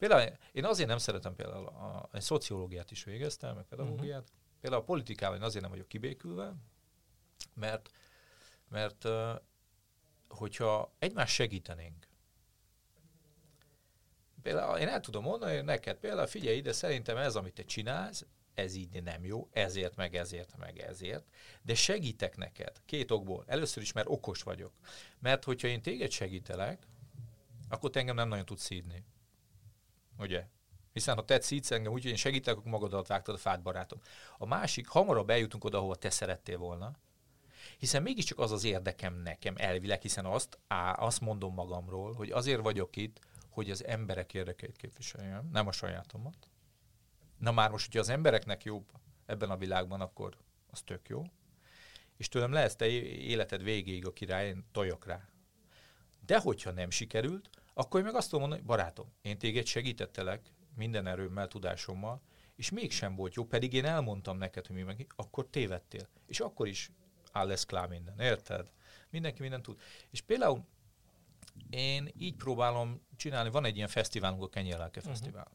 Például én azért nem szeretem például a, a, szociológiát is végeztem, meg pedagógiát. Uh-huh. Például a politikával én azért nem vagyok kibékülve, mert, mert hogyha egymást segítenénk, például én el tudom mondani, hogy neked például figyelj ide, szerintem ez, amit te csinálsz, ez így nem jó, ezért, meg ezért, meg ezért, de segítek neked két okból. Először is, mert okos vagyok. Mert hogyha én téged segítelek, akkor te engem nem nagyon tudsz szídni. Ugye? Hiszen ha te szídsz engem úgy, hogy én segítek, akkor magadat vágtad a fát, barátom. A másik, hamarabb eljutunk oda, ahova te szerettél volna, hiszen mégiscsak az az érdekem nekem elvileg, hiszen azt, á, azt mondom magamról, hogy azért vagyok itt, hogy az emberek érdekeit képviseljem, nem a sajátomat. Na már most, hogyha az embereknek jobb ebben a világban, akkor az tök jó. És tőlem lesz te életed végéig a király, én tojok rá. De hogyha nem sikerült, akkor én meg azt tudom mondani, hogy barátom, én téged segítettelek minden erőmmel, tudásommal, és mégsem volt jó, pedig én elmondtam neked, hogy mi meg, akkor tévedtél. És akkor is áll lesz klá minden, érted? Mindenki mindent tud. És például én így próbálom csinálni, van egy ilyen fesztiválunk, a Kenyerlelke uh-huh. Fesztivál.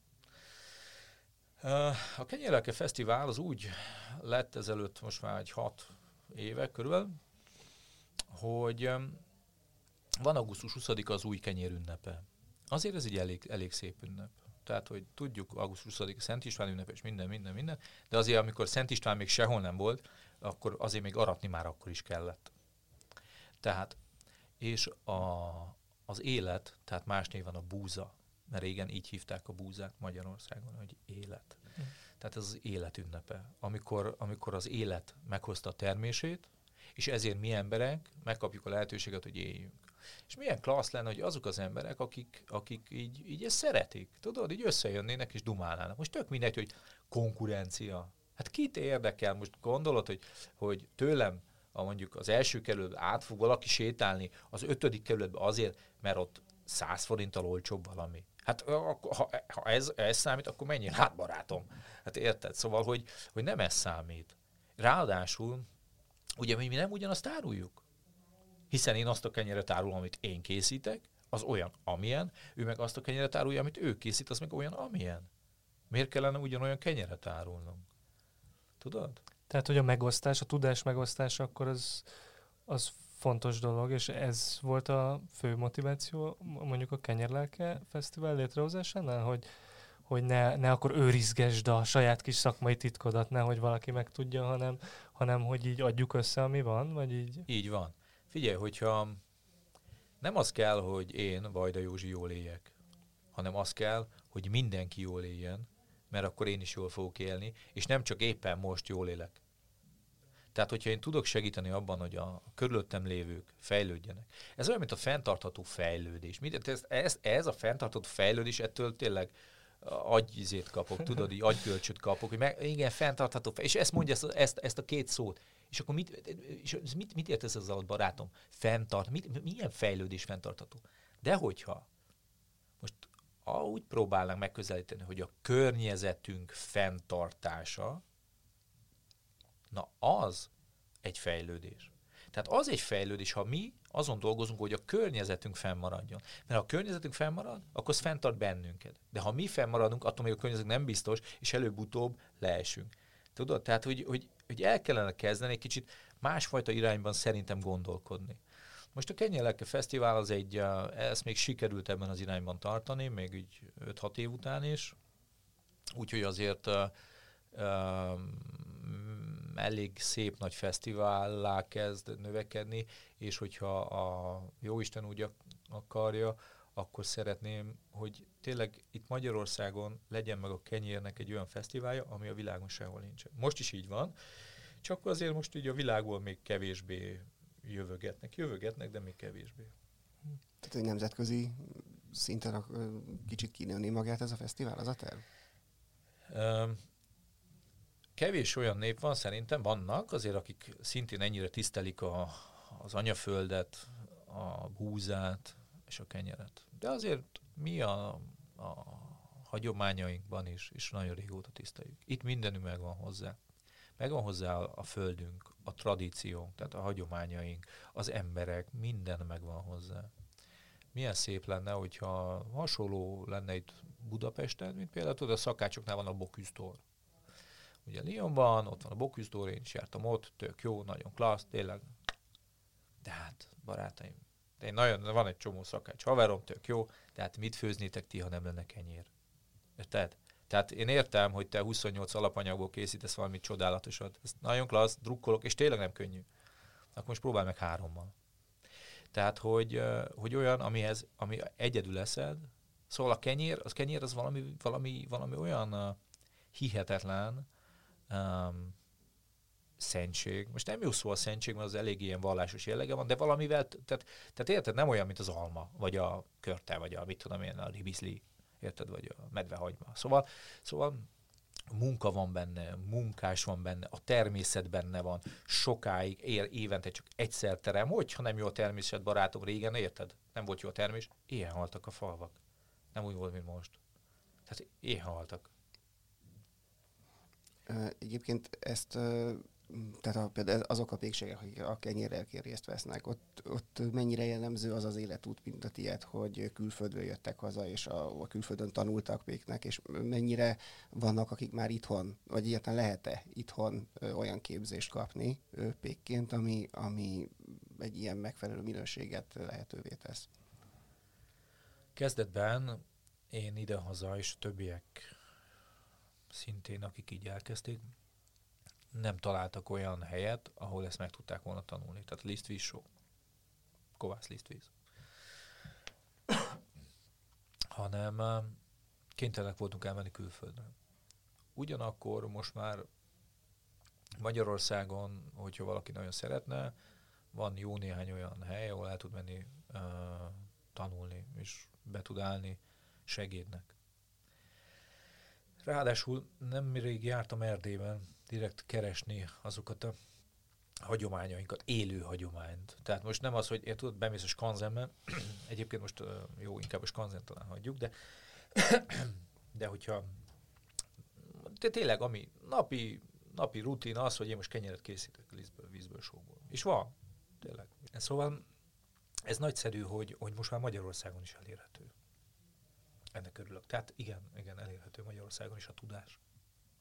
A Kenyerlelke Fesztivál az úgy lett ezelőtt most már egy hat éve körül, hogy van augusztus 20 az új kenyér ünnepe. Azért ez egy elég, elég szép ünnep. Tehát, hogy tudjuk, augusztus 20 Szent István ünnep, és minden, minden, minden, de azért, amikor Szent István még sehol nem volt, akkor azért még aratni már akkor is kellett. Tehát, és a, az élet, tehát más néven a búza, mert régen így hívták a búzát Magyarországon, hogy élet. Tehát ez az élet ünnepe, amikor, amikor az élet meghozta a termését, és ezért mi emberek megkapjuk a lehetőséget, hogy éljünk. És milyen klassz lenne, hogy azok az emberek, akik, akik így, így ezt szeretik, tudod, így összejönnének és dumálnának. Most tök mindegy, hogy konkurencia. Hát kit érdekel? Most gondolod, hogy, hogy tőlem a mondjuk az első kerületbe át fog valaki sétálni, az ötödik kerületbe azért, mert ott száz forinttal olcsóbb valami. Hát ha, ez, ez számít, akkor mennyi? Hát barátom. Hát érted? Szóval, hogy, hogy nem ez számít. Ráadásul, ugye mi nem ugyanazt áruljuk. Hiszen én azt a kenyeret árulom, amit én készítek, az olyan, amilyen, ő meg azt a kenyeret árulja, amit ő készít, az meg olyan, amilyen. Miért kellene ugyanolyan kenyeret árulnunk? Tudod? Tehát, hogy a megosztás, a tudás megosztása, akkor az, az fontos dolog, és ez volt a fő motiváció mondjuk a Kenyerlelke Fesztivál létrehozásánál, hogy, hogy ne, ne akkor őrizgesd a saját kis szakmai titkodat, nehogy valaki megtudja, hanem, hanem hogy így adjuk össze, ami van, vagy így? Így van. Figyelj, hogyha nem az kell, hogy én, Vajda Józsi jól éljek, hanem az kell, hogy mindenki jól éljen, mert akkor én is jól fogok élni, és nem csak éppen most jól élek. Tehát, hogyha én tudok segíteni abban, hogy a körülöttem lévők fejlődjenek. Ez olyan, mint a fenntartható fejlődés. Ez, ez, ez a fenntartható fejlődés, ettől tényleg agyizét kapok, tudod, így agygölcsöt kapok, hogy meg, igen, fenntartható, és ezt mondja ezt, ezt, ezt a két szót. És akkor mit, és mit, mit értesz az alatt, barátom? Fenntart, mit, milyen fejlődés fenntartható? De hogyha most úgy próbálnánk megközelíteni, hogy a környezetünk fenntartása, na az egy fejlődés. Tehát az egy fejlődés, ha mi azon dolgozunk, hogy a környezetünk fennmaradjon. Mert ha a környezetünk fennmarad, akkor az fenntart bennünket. De ha mi fennmaradunk, attól még a környezet nem biztos, és előbb-utóbb leesünk. Tudod? Tehát, hogy, hogy, hogy el kellene kezdeni egy kicsit másfajta irányban szerintem gondolkodni. Most a Kenyeleke Fesztivál az egy, ezt még sikerült ebben az irányban tartani, még így 5-6 év után is, úgyhogy azért uh, uh, elég szép nagy fesztivállá kezd növekedni, és hogyha a Jóisten úgy akarja, akkor szeretném, hogy tényleg itt Magyarországon legyen meg a kenyérnek egy olyan fesztiválja, ami a világon sehol nincsen. Most is így van, csak azért most így a világból még kevésbé jövögetnek. Jövögetnek, de még kevésbé. Tehát egy nemzetközi szinten a, kicsit kinőni magát ez a fesztivál, az a terv? Kevés olyan nép van, szerintem vannak, azért akik szintén ennyire tisztelik a, az anyaföldet, a búzát és a kenyeret. De azért mi a, a hagyományainkban is, és nagyon régóta tiszteljük. Itt mindenünk megvan hozzá. Megvan hozzá a, földünk, a tradíciónk, tehát a hagyományaink, az emberek, minden megvan hozzá. Milyen szép lenne, hogyha hasonló lenne itt Budapesten, mint például tudod, a szakácsoknál van a Boküsztor. Ugye Lyonban, ott van a Boküsztor, én is jártam ott, tök jó, nagyon klassz, tényleg. De hát, barátaim, én nagyon, van egy csomó szakács haverom, tök jó, de hát mit főznétek ti, ha nem lenne kenyér? Érted? Tehát én értem, hogy te 28 alapanyagból készítesz valami csodálatosat. Ez nagyon klassz, drukkolok, és tényleg nem könnyű. Akkor most próbálj meg hárommal. Tehát, hogy, hogy olyan, amihez, ami egyedül leszed, szóval a kenyér, az kenyér az valami, valami, valami olyan hihetetlen um, szentség. Most nem jó szó a szentség, mert az elég ilyen vallásos jellege van, de valamivel, tehát, tehát érted, nem olyan, mint az alma, vagy a körte, vagy a, mit tudom én, a ribizli, érted, vagy a medvehagyma. Szóval, szóval munka van benne, munkás van benne, a természet benne van, sokáig, ér, évente csak egyszer terem, hogyha nem jó a természet, barátom, régen, érted? Nem volt jó a termés, ilyen haltak a falvak. Nem úgy volt, mint most. Tehát ilyen haltak. Egyébként ezt tehát a, például azok a pékségek, akik a kenyérrel részt vesznek, ott, ott mennyire jellemző az az életút, mint a tiéd, hogy külföldről jöttek haza, és a, a külföldön tanultak péknek, és mennyire vannak, akik már itthon, vagy egyáltalán lehet-e itthon ö, olyan képzést kapni ö, pékként, ami, ami egy ilyen megfelelő minőséget lehetővé tesz? Kezdetben én idehaza, és többiek szintén, akik így elkezdték, nem találtak olyan helyet, ahol ezt meg tudták volna tanulni. Tehát lisztvíz show. Kovász lisztvíz. Hanem kénytelenek voltunk elmenni külföldre. Ugyanakkor most már Magyarországon, hogyha valaki nagyon szeretne, van jó néhány olyan hely, ahol el tud menni uh, tanulni, és be tud állni segédnek. Ráadásul nem rég jártam Erdélyben, direkt keresni azokat a hagyományainkat, élő hagyományt. Tehát most nem az, hogy én tudod, bemész a skanzenbe, egyébként most jó, inkább a skanzen talán hagyjuk, de, de hogyha de tényleg, ami napi, napi rutin az, hogy én most kenyeret készítek vízből, vízből, sóból. És van, tényleg. Szóval ez nagyszerű, hogy, hogy most már Magyarországon is elérhető. Ennek örülök. Tehát igen, igen, elérhető Magyarországon is a tudás.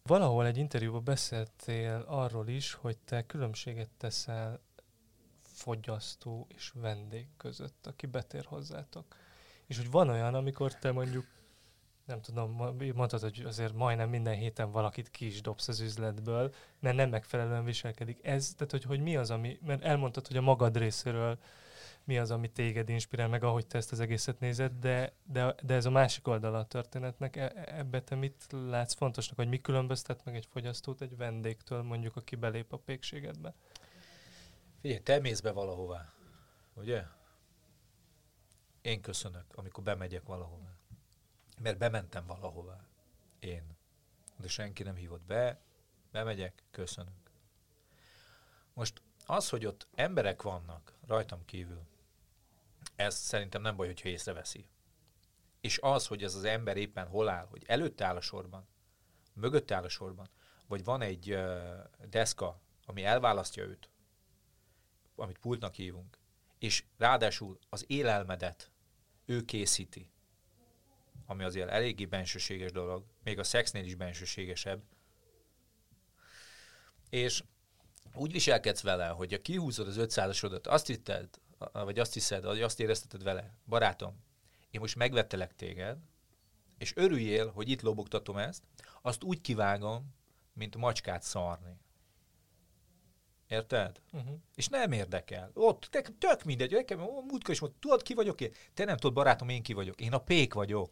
Valahol egy interjúban beszéltél arról is, hogy te különbséget teszel fogyasztó és vendég között, aki betér hozzátok. És hogy van olyan, amikor te mondjuk, nem tudom, mondtad, hogy azért majdnem minden héten valakit ki is dobsz az üzletből, mert nem megfelelően viselkedik. Ez, tehát hogy, hogy mi az, ami, mert elmondtad, hogy a magad részéről mi az, ami téged inspirál, meg ahogy te ezt az egészet nézed, de, de, de ez a másik oldala a történetnek. E, ebbe te mit látsz fontosnak, hogy mi különböztet meg egy fogyasztót egy vendégtől, mondjuk, aki belép a pékségedbe? Figyelj, te mész be valahová, ugye? Én köszönök, amikor bemegyek valahová. Mert bementem valahová. Én. De senki nem hívott be, bemegyek, köszönök. Most az, hogy ott emberek vannak rajtam kívül, ez szerintem nem baj, hogyha észreveszi. És az, hogy ez az ember éppen hol áll, hogy előtte áll a sorban, mögötte áll a sorban, vagy van egy uh, deszka, ami elválasztja őt, amit pultnak hívunk, és ráadásul az élelmedet ő készíti, ami azért eléggé bensőséges dolog, még a szexnél is bensőségesebb, és úgy viselkedsz vele, hogy a kihúzod az 500-asodat, azt hitted, vagy azt hiszed, vagy azt érezteted vele, barátom, én most megvettelek téged, és örüljél, hogy itt lobogtatom ezt, azt úgy kivágom, mint macskát szarni. Érted? Uh-huh. És nem érdekel. Ott te, tök mindegy, nekem múltkor is mondta, tudod ki vagyok én? Te nem tudod, barátom, én ki vagyok. Én a pék vagyok.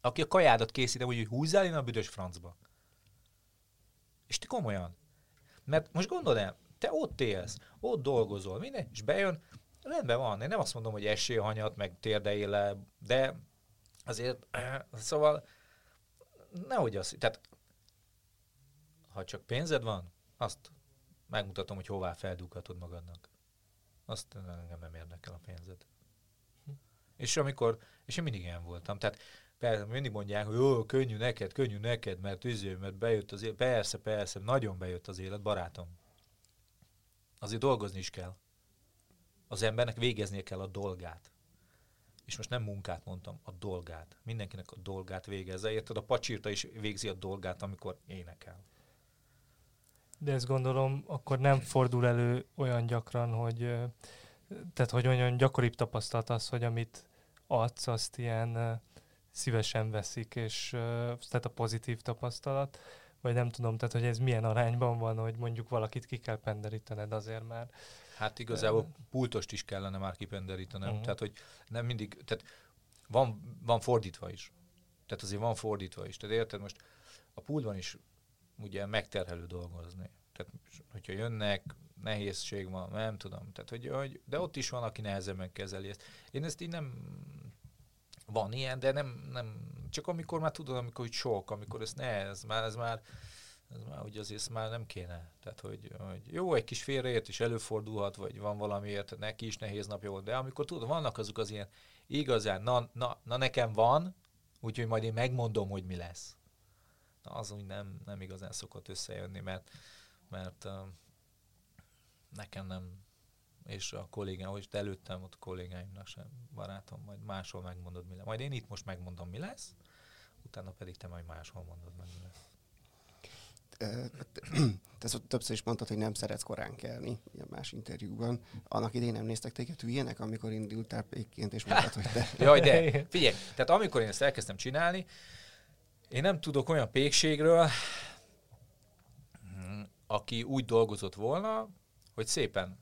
Aki a kajádat készítem, hogy húzzál én a büdös francba. És te komolyan. Mert most gondold el, te ott élsz, ott dolgozol, minden, és bejön, Rendben van, én nem azt mondom, hogy esélyhanyat, meg térdeéle, de azért, szóval nehogy az, tehát ha csak pénzed van, azt megmutatom, hogy hová feldughatod magadnak. Azt engem nem érdekel a pénzed. És amikor, és én mindig ilyen voltam, tehát persze, mindig mondják, hogy jó, könnyű neked, könnyű neked, mert üző, mert bejött az élet. Persze, persze, nagyon bejött az élet, barátom. Azért dolgozni is kell. Az embernek végeznie kell a dolgát. És most nem munkát mondtam, a dolgát. Mindenkinek a dolgát végezze. Érted? A pacsírta is végzi a dolgát, amikor énekel. De ezt gondolom, akkor nem fordul elő olyan gyakran, hogy tehát hogy olyan gyakoribb tapasztalat az, hogy amit adsz, azt ilyen szívesen veszik, és tehát a pozitív tapasztalat, vagy nem tudom, tehát hogy ez milyen arányban van, hogy mondjuk valakit ki kell penderítened azért már. Hát igazából pultost is kellene már kipenderítenem, uh-huh. tehát hogy nem mindig, tehát van, van fordítva is. Tehát azért van fordítva is. Tehát érted, most a pultban is ugye megterhelő dolgozni. Tehát, hogyha jönnek, nehézség van, nem tudom. Tehát, hogy, hogy, de ott is van, aki nehezebben kezeli ezt. Én ezt így nem... Van ilyen, de nem, nem csak amikor már tudod, amikor hogy sok, amikor ez nehez, már ez már, ez már hogy azért már nem kéne. Tehát, hogy, hogy jó, egy kis félreért is előfordulhat, vagy van valamiért, neki is nehéz napja volt, de amikor tudod, vannak azok az ilyen igazán, na, na, na nekem van, úgyhogy majd én megmondom, hogy mi lesz. Na, az úgy nem, nem igazán szokott összejönni, mert mert uh, nekem nem, és a kollégám, hogy előttem ott kollégáimnak sem, barátom, majd máshol megmondod, mi lesz. Majd én itt most megmondom, mi lesz, utána pedig te majd máshol mondod meg, mi lesz. Te többször is mondtad, hogy nem szeretsz korán kelni, ilyen más interjúban. Annak idén nem néztek téged hülyének, amikor indultál pékként, és mondtad, hogy te... Jaj, de figyelj, tehát amikor én ezt elkezdtem csinálni, én nem tudok olyan pékségről, aki úgy dolgozott volna, hogy szépen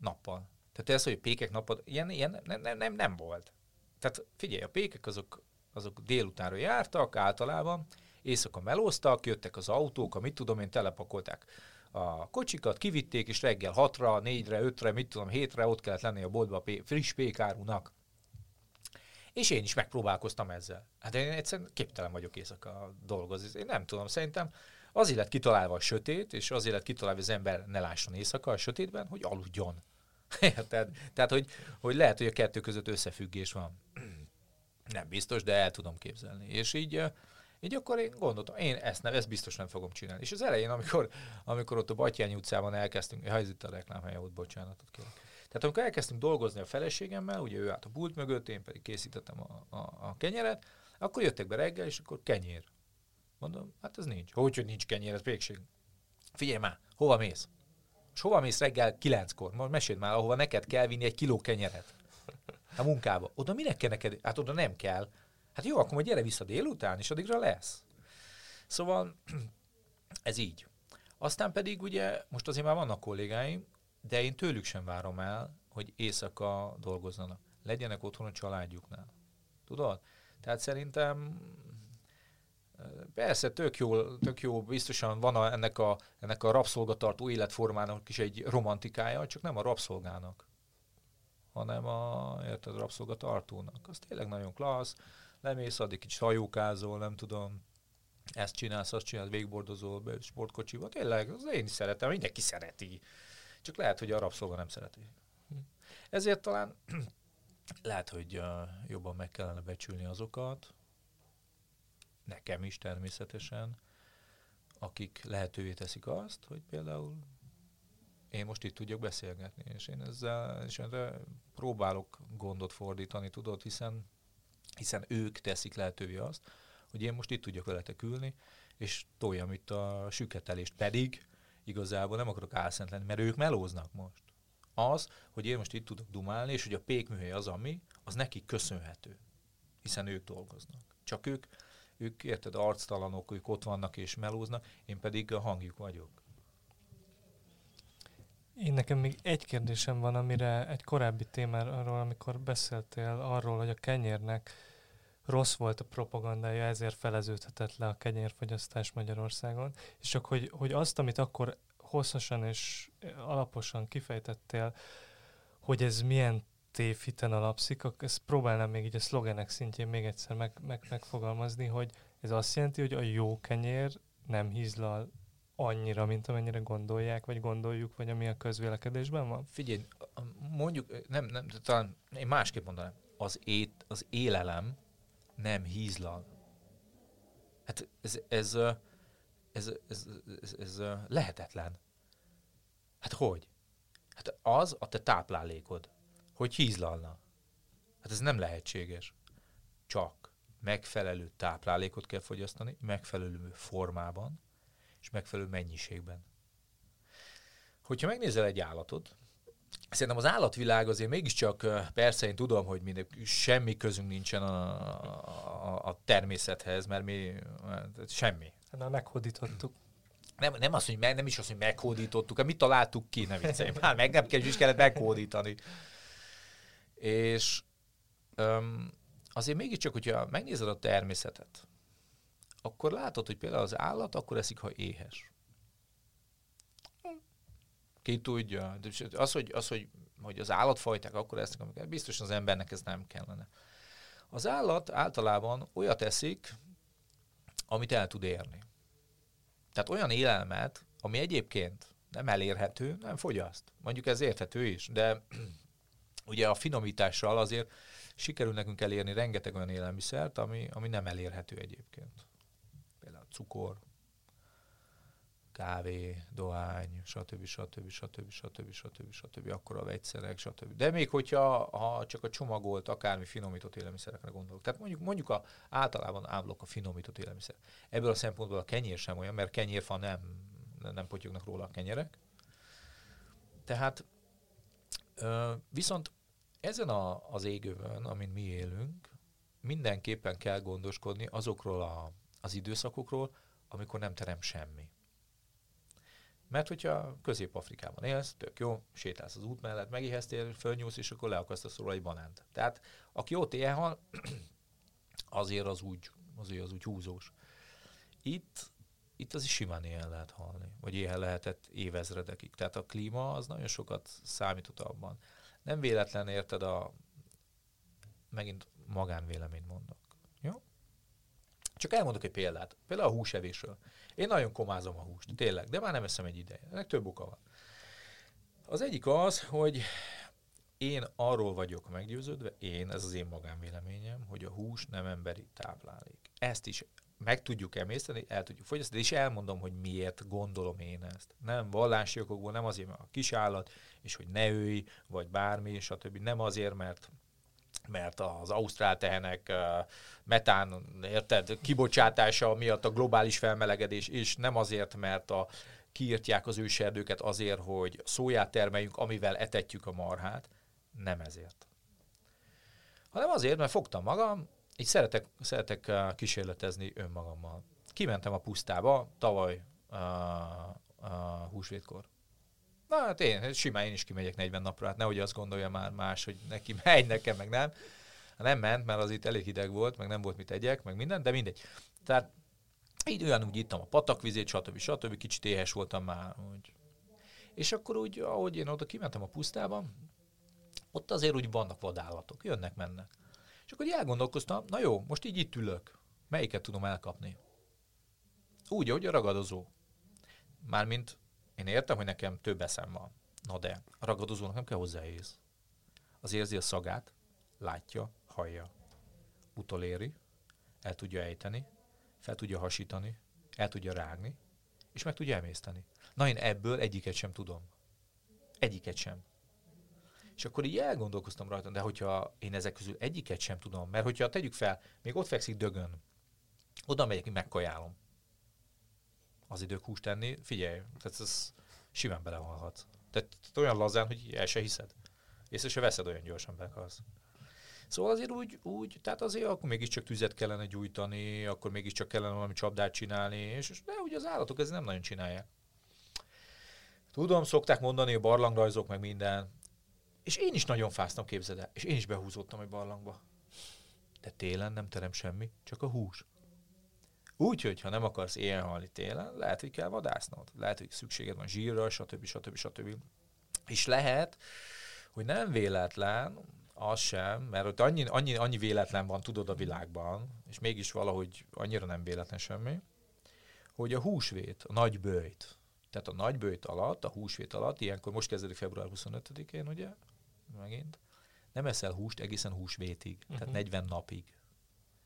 nappal. Tehát ez, hogy pékek nappal, ilyen, ilyen nem, nem, nem, nem volt. Tehát figyelj, a pékek azok, azok délutánra jártak általában, éjszaka melóztak, jöttek az autók, mit tudom én, telepakolták a kocsikat, kivitték, és reggel hatra, négyre, ötre, mit tudom, hétre ott kellett lenni a boltba a friss pékárunak. És én is megpróbálkoztam ezzel. Hát én egyszerűen képtelen vagyok éjszaka dolgozni. Én nem tudom, szerintem Azért lett kitalálva a sötét, és azért lett kitalálva, hogy az ember ne lásson éjszaka a sötétben, hogy aludjon. Érted? Tehát, hogy, hogy lehet, hogy a kettő között összefüggés van. Nem biztos, de el tudom képzelni. És így, így akkor én gondoltam, én ezt, nem, ezt biztos nem fogom csinálni. És az elején, amikor, amikor ott a Batyányi utcában elkezdtünk, ha ez itt a reklámhelye volt, bocsánatot kérek. Tehát amikor elkezdtünk dolgozni a feleségemmel, ugye ő állt a pult mögött, én pedig készítettem a, a, a kenyeret, akkor jöttek be reggel, és akkor kenyér. Mondom, hát ez nincs. Hogy, hogy nincs kenyér, ez végség. Figyelj már, hova mész? És hova mész reggel kilenckor? Most meséld már, ahova neked kell vinni egy kiló kenyeret. A munkába. Oda minek kell neked? Hát oda nem kell. Hát jó, akkor majd gyere vissza délután, és addigra lesz. Szóval ez így. Aztán pedig ugye, most azért már vannak kollégáim, de én tőlük sem várom el, hogy éjszaka dolgozzanak. Legyenek otthon a családjuknál. Tudod? Tehát szerintem Persze, tök jó, tök jó, biztosan van a, ennek, a, ennek a rabszolgatartó életformának is egy romantikája, csak nem a rabszolgának, hanem a, érted, a rabszolgatartónak. Az tényleg nagyon klassz, lemész, addig kicsit hajókázol, nem tudom, ezt csinálsz, azt csinálsz, végbordozol sportkocsival. Tényleg, az én is szeretem, mindenki szereti. Csak lehet, hogy a rabszolga nem szereti. Ezért talán lehet, hogy jobban meg kellene becsülni azokat, nekem is természetesen, akik lehetővé teszik azt, hogy például én most itt tudjak beszélgetni, és én ezzel és erre próbálok gondot fordítani, tudod, hiszen, hiszen ők teszik lehetővé azt, hogy én most itt tudjak veletek ülni, és toljam itt a süketelést, pedig igazából nem akarok álszent lenni, mert ők melóznak most. Az, hogy én most itt tudok dumálni, és hogy a pékműhely az, ami, az nekik köszönhető, hiszen ők dolgoznak. Csak ők ők érted, arctalanok, ők ott vannak és melóznak, én pedig a hangjuk vagyok. Én nekem még egy kérdésem van, amire egy korábbi témáról, amikor beszéltél arról, hogy a kenyérnek rossz volt a propagandája, ezért feleződhetett le a kenyérfogyasztás Magyarországon, és csak hogy, hogy azt, amit akkor hosszasan és alaposan kifejtettél, hogy ez milyen tévhiten alapszik, ezt próbálnám még így a szlogenek szintjén még egyszer meg, meg, megfogalmazni, hogy ez azt jelenti, hogy a jó kenyér nem hízlal annyira, mint amennyire gondolják, vagy gondoljuk, vagy ami a közvélekedésben van? Figyelj, mondjuk, nem, nem, talán én másképp mondanám, az, ét, az élelem nem hízlal. Hát ez, ez, ez, ez, ez, ez, ez lehetetlen. Hát hogy? Hát az a te táplálékod, hogy hízlalna. Hát ez nem lehetséges. Csak megfelelő táplálékot kell fogyasztani, megfelelő formában, és megfelelő mennyiségben. Hogyha megnézel egy állatot, Szerintem az állatvilág azért mégiscsak, persze én tudom, hogy mindegy, semmi közünk nincsen a, a, a természethez, mert mi semmi. Hát már meghódítottuk. Nem, nem, azt, hogy meg, nem is azt, hogy meghódítottuk, hát mit találtuk ki, nem viccelj. Már meg nem kell, is kellett meghódítani. És öm, azért mégiscsak, hogyha megnézed a természetet, akkor látod, hogy például az állat akkor eszik, ha éhes. Ki tudja. Az, hogy, az, hogy, hogy az állatfajták akkor esznek, amikor biztosan az embernek ez nem kellene. Az állat általában olyat eszik, amit el tud érni. Tehát olyan élelmet, ami egyébként nem elérhető, nem fogyaszt. Mondjuk ez érthető is, de ugye a finomítással azért sikerül nekünk elérni rengeteg olyan élelmiszert, ami, ami nem elérhető egyébként. Például cukor, kávé, dohány, stb. stb. stb. stb. stb. stb. akkor a vegyszerek, stb. De még hogyha ha csak a csomagolt, akármi finomított élelmiszerekre gondolok. Tehát mondjuk, mondjuk a, általában ámlok a finomított élelmiszer. Ebből a szempontból a kenyér sem olyan, mert kenyérfa nem, nem potyognak róla a kenyerek. Tehát viszont ezen a, az égővön, amin mi élünk, mindenképpen kell gondoskodni azokról a, az időszakokról, amikor nem terem semmi. Mert hogyha Közép-Afrikában élsz, tök jó, sétálsz az út mellett, megiheztél, fölnyúlsz, és akkor leakasztasz róla egy banánt. Tehát aki ott élhal, azért az úgy, azért az úgy húzós. Itt, itt az is simán éhen lehet halni, vagy éhen lehetett évezredekig. Tehát a klíma az nagyon sokat számított abban. Nem véletlen érted a, megint magánvéleményt mondok. Jó? Csak elmondok egy példát. Például a húsevésről. Én nagyon komázom a húst, tényleg, de már nem eszem egy ideje. Ennek több oka van. Az egyik az, hogy én arról vagyok meggyőződve, én, ez az én magánvéleményem, hogy a hús nem emberi táplálék. Ezt is meg tudjuk emészteni, el tudjuk fogyasztani, és elmondom, hogy miért gondolom én ezt. Nem vallási okokból, nem azért, mert a kisállat, és hogy ne őj, vagy bármi, stb. Nem azért, mert mert az ausztrál tehenek metán, érted, kibocsátása miatt a globális felmelegedés, és nem azért, mert a kiírtják az őserdőket azért, hogy szóját termeljünk, amivel etetjük a marhát. Nem ezért. Hanem azért, mert fogtam magam, így szeretek, szeretek kísérletezni önmagammal. Kimentem a pusztába tavaly a, a húsvétkor. Na hát én, simán én is kimegyek 40 napra, hát nehogy azt gondolja már más, hogy neki megy, nekem meg nem. Nem ment, mert az itt elég hideg volt, meg nem volt mit tegyek, meg minden, de mindegy. Tehát így olyan úgy ittam a patakvizét, stb. stb. Kicsit éhes voltam már. Úgy. És akkor úgy, ahogy én oda kimentem a pusztába, ott azért úgy vannak vadállatok, jönnek, mennek. És akkor elgondolkoztam, na jó, most így itt ülök, melyiket tudom elkapni? Úgy, ahogy a ragadozó. Mármint én értem, hogy nekem több eszem van. Na de, a ragadozónak nem kell hozzá ész. Az érzi a szagát, látja, hallja. Utoléri, el tudja ejteni, fel tudja hasítani, el tudja rágni, és meg tudja emészteni. Na én ebből egyiket sem tudom. Egyiket sem. És akkor így elgondolkoztam rajta, de hogyha én ezek közül egyiket sem tudom, mert hogyha tegyük fel, még ott fekszik dögön, oda megyek, megkajálom az idők húst tenni, figyelj, tehát ez simán belehalhat. Tehát olyan lazán, hogy el se hiszed. Észre se veszed olyan gyorsan bekalsz. Szóval azért úgy, úgy, tehát azért akkor mégiscsak tüzet kellene gyújtani, akkor mégiscsak kellene valami csapdát csinálni, és, de ugye az állatok ezt nem nagyon csinálják. Tudom, szokták mondani a barlangrajzok, meg minden. És én is nagyon fáztam, képzeld el. És én is behúzódtam egy barlangba. De télen nem terem semmi, csak a hús. Úgyhogy, ha nem akarsz éjjel halni télen, lehet, hogy kell vadásznod. Lehet, hogy szükséged van zsírra, stb. stb. stb. És lehet, Hogy nem véletlen, az sem, mert ott annyi, annyi, annyi véletlen van, tudod, a világban, és mégis valahogy annyira nem véletlen semmi, hogy a húsvét, a nagy bőjt, tehát a nagy bőjt alatt, a húsvét alatt, ilyenkor most kezdődik február 25-én, ugye, megint, nem eszel húst egészen húsvétig, uh-huh. tehát 40 napig.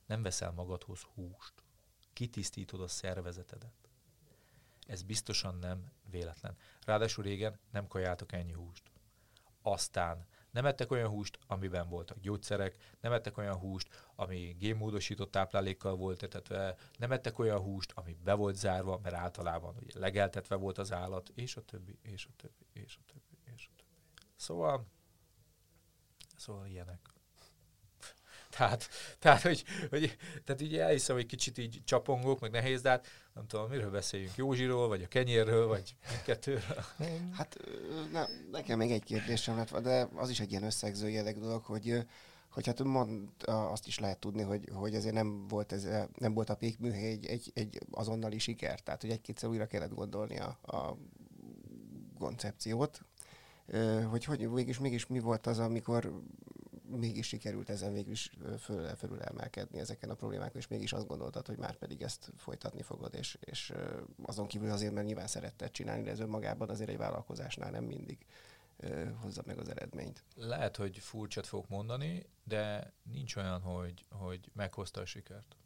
Nem veszel magadhoz húst. Kitisztítod a szervezetedet. Ez biztosan nem véletlen. Ráadásul régen nem kajáltak ennyi húst. Aztán nem ettek olyan húst, amiben voltak gyógyszerek, nem ettek olyan húst, ami génmódosított táplálékkal volt etetve, nem ettek olyan húst, ami be volt zárva, mert általában ugye legeltetve volt az állat, és a többi, és a többi, és a többi, és a többi. Szóval, szóval ilyenek. Tehát, tehát, hogy, hogy, tehát így elhiszem, hogy kicsit így csapongok, meg nehéz, de hát nem tudom, miről beszéljünk, Józsiról, vagy a kenyérről, vagy mindkettőről. Hát na, nekem még egy kérdésem lett, de az is egy ilyen összegző jellegű dolog, hogy hogy hát mond, azt is lehet tudni, hogy, hogy ezért nem volt, ez, nem volt a pékműhely egy, egy, egy azonnali siker, tehát hogy egy-kétszer újra kellett gondolni a, a koncepciót, hogy, hogy mégis, mégis mi volt az, amikor mégis sikerült ezen végül is föl, fölül emelkedni ezeken a problémákon, és mégis azt gondoltad, hogy már pedig ezt folytatni fogod, és, és azon kívül azért, mert nyilván szeretted csinálni, de ez önmagában azért egy vállalkozásnál nem mindig hozza meg az eredményt. Lehet, hogy furcsát fogok mondani, de nincs olyan, hogy, hogy meghozta a sikert.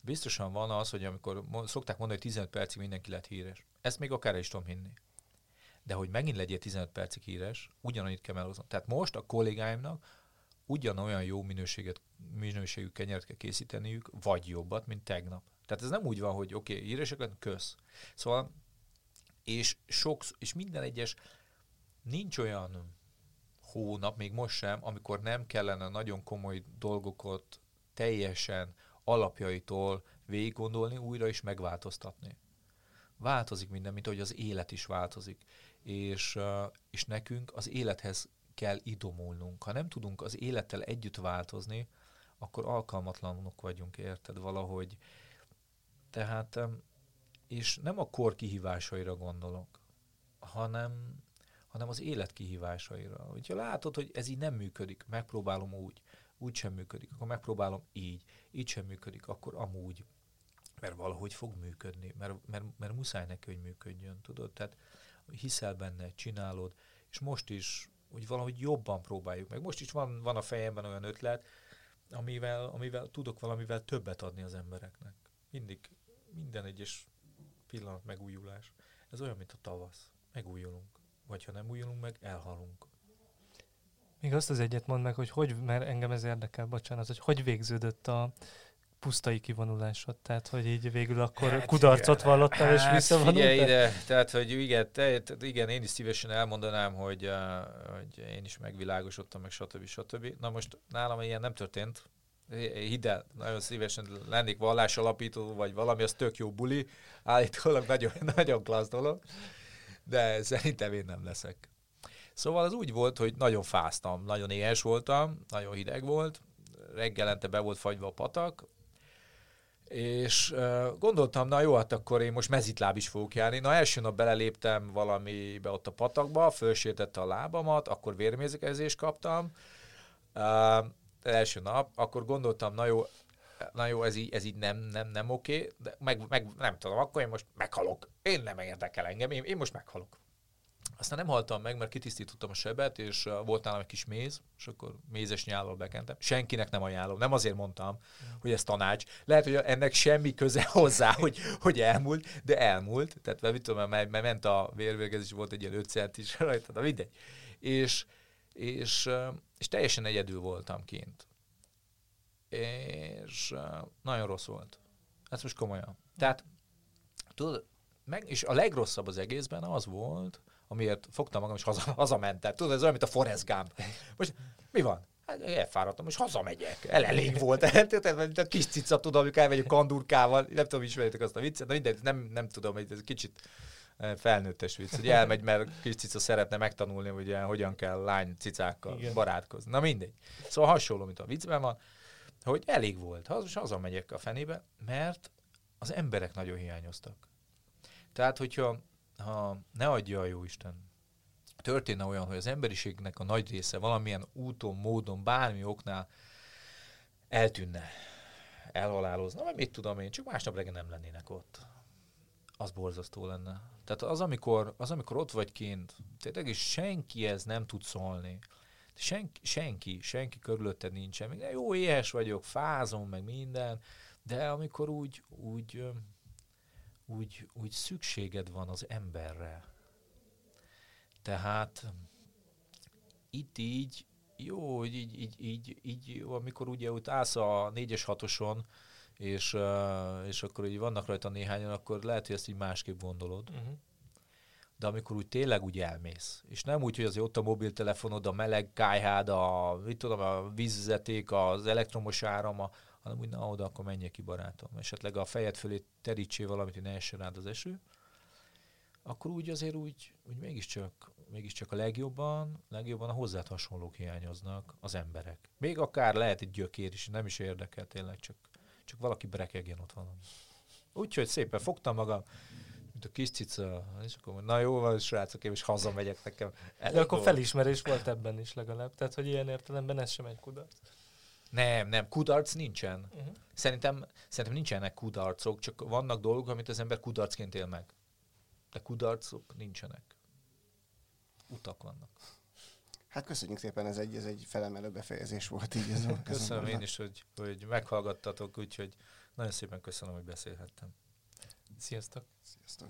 Biztosan van az, hogy amikor szokták mondani, hogy 15 percig mindenki lett híres. Ezt még akár is tudom hinni. De hogy megint legyél 15 percig híres, ugyanannyit kell melózni. Tehát most a kollégáimnak ugyanolyan jó minőséget, minőségű kenyeret kell készíteniük, vagy jobbat, mint tegnap. Tehát ez nem úgy van, hogy oké, okay, híresek kösz. Szóval, és sok, és minden egyes, nincs olyan hónap, még most sem, amikor nem kellene nagyon komoly dolgokat teljesen alapjaitól végig gondolni, újra is megváltoztatni. Változik minden, mint ahogy az élet is változik. És, és nekünk az élethez kell idomulnunk. Ha nem tudunk az élettel együtt változni, akkor alkalmatlanok vagyunk, érted, valahogy. Tehát, és nem a kor kihívásaira gondolok, hanem, hanem az élet kihívásaira. Hogyha látod, hogy ez így nem működik, megpróbálom úgy, úgy sem működik, akkor megpróbálom így, így sem működik, akkor amúgy. Mert valahogy fog működni, mert, mert, mert muszáj neki, hogy működjön, tudod? Tehát hiszel benne, csinálod, és most is hogy valahogy jobban próbáljuk meg. Most is van, van a fejemben olyan ötlet, amivel, amivel tudok valamivel többet adni az embereknek. Mindig, minden egyes pillanat megújulás. Ez olyan, mint a tavasz. Megújulunk. Vagy ha nem újulunk meg, elhalunk. Még azt az egyet mond meg, hogy hogy, mert engem ez érdekel, bocsánat, hogy hogy végződött a pusztai kivonulásod, tehát hogy így végül akkor hát kudarcot igen. vallottál hát, és visszavonultál? Figyelj ide, tehát hogy igen, te, igen, én is szívesen elmondanám, hogy, uh, hogy én is megvilágosodtam, meg stb. stb. Na most nálam ilyen nem történt, hidd el, nagyon szívesen lennék alapító, vagy valami, az tök jó buli, állítólag nagyon, nagyon klassz dolog, de szerintem én nem leszek. Szóval az úgy volt, hogy nagyon fáztam, nagyon éhes voltam, nagyon hideg volt, reggelente be volt fagyva a patak, és gondoltam, na jó, hát akkor én most mezitláb is fogok járni. Na első nap beleléptem valamibe ott a patakba, fölsértette a lábamat, akkor vérmérzékezést kaptam. Uh, első nap, akkor gondoltam, na jó, na jó, ez így, ez így nem, nem, nem oké, de meg, meg, nem tudom, akkor én most meghalok. Én nem érdekel engem, én, én most meghalok. Aztán nem haltam meg, mert kitisztítottam a sebet, és volt nálam egy kis méz, és akkor mézes nyállal bekentem. Senkinek nem ajánlom, nem azért mondtam, hogy ez tanács. Lehet, hogy ennek semmi köze hozzá, hogy, hogy elmúlt, de elmúlt. Tehát mit tudom, mert, mert ment a vérvérgezés, volt egy ilyen 5 centis rajta, de mindegy. És, és, és teljesen egyedül voltam kint. És nagyon rossz volt. Ez most komolyan. Tehát, tudod, meg, és a legrosszabb az egészben az volt, amiért fogtam magam, és haza, hazamentem. Tudod, ez olyan, mint a Forrest Gump. Most mi van? Hát elfáradtam, és hazamegyek. El elég volt. mint a kis cica, tudom, amikor elmegyek kandurkával. Nem tudom, ismeritek azt a viccet, de mindegy, nem, nem tudom, hogy ez kicsit eh, felnőttes vicc, hogy elmegy, mert kis cica szeretne megtanulni, hogy hogyan kell lány cicákkal Igen. barátkozni. Na mindegy. Szóval hasonló, mint a viccben van, hogy elég volt. Most hazamegyek a fenébe, mert az emberek nagyon hiányoztak. Tehát, hogyha ha ne adja a Jóisten, történne olyan, hogy az emberiségnek a nagy része valamilyen úton, módon, bármi oknál eltűnne, elhalálozna, vagy mit tudom én, csak másnap reggel nem lennének ott. Az borzasztó lenne. Tehát az, amikor, az, amikor ott vagy kint, tényleg is senki ez nem tud szólni. Senki, senki, senki körülötted nincsen. Még jó, éhes vagyok, fázom, meg minden, de amikor úgy, úgy, úgy, úgy szükséged van az emberre, tehát itt így, jó, így, így, így, így, így amikor ugye úgy állsz a 4-es 6 és, és akkor így vannak rajta néhányan, akkor lehet, hogy ezt így másképp gondolod. Uh-huh. De amikor úgy tényleg úgy elmész, és nem úgy, hogy azért ott a mobiltelefonod, a meleg kájhád, a, mit tudom, a vízvezeték, az elektromos áram, a, hanem úgy, na oda, akkor menjek ki barátom. Esetleg a fejed fölé terítsé valamit, hogy ne essen rád az eső akkor úgy azért úgy, úgy mégiscsak, mégiscsak a legjobban, legjobban a hozzád hasonlók hiányoznak az emberek. Még akár lehet egy gyökér is, nem is érdekel tényleg, csak, csak valaki brekegjen ott valami. Úgyhogy szépen fogtam magam, mint a kis cica, és akkor na jó van, srácok, én is hazamegyek nekem. De akkor felismerés volt ebben is legalább, tehát hogy ilyen értelemben ez sem egy kudarc. Nem, nem, kudarc nincsen. Uh-huh. Szerintem, szerintem nincsenek kudarcok, csak vannak dolgok, amit az ember kudarcként él meg de kudarcok nincsenek. Utak vannak. Hát köszönjük szépen, ez egy, ez egy felemelő befejezés volt így. Ez köszönöm én is, hogy, hogy meghallgattatok, úgyhogy nagyon szépen köszönöm, hogy beszélhettem. Sziasztok! Sziasztok!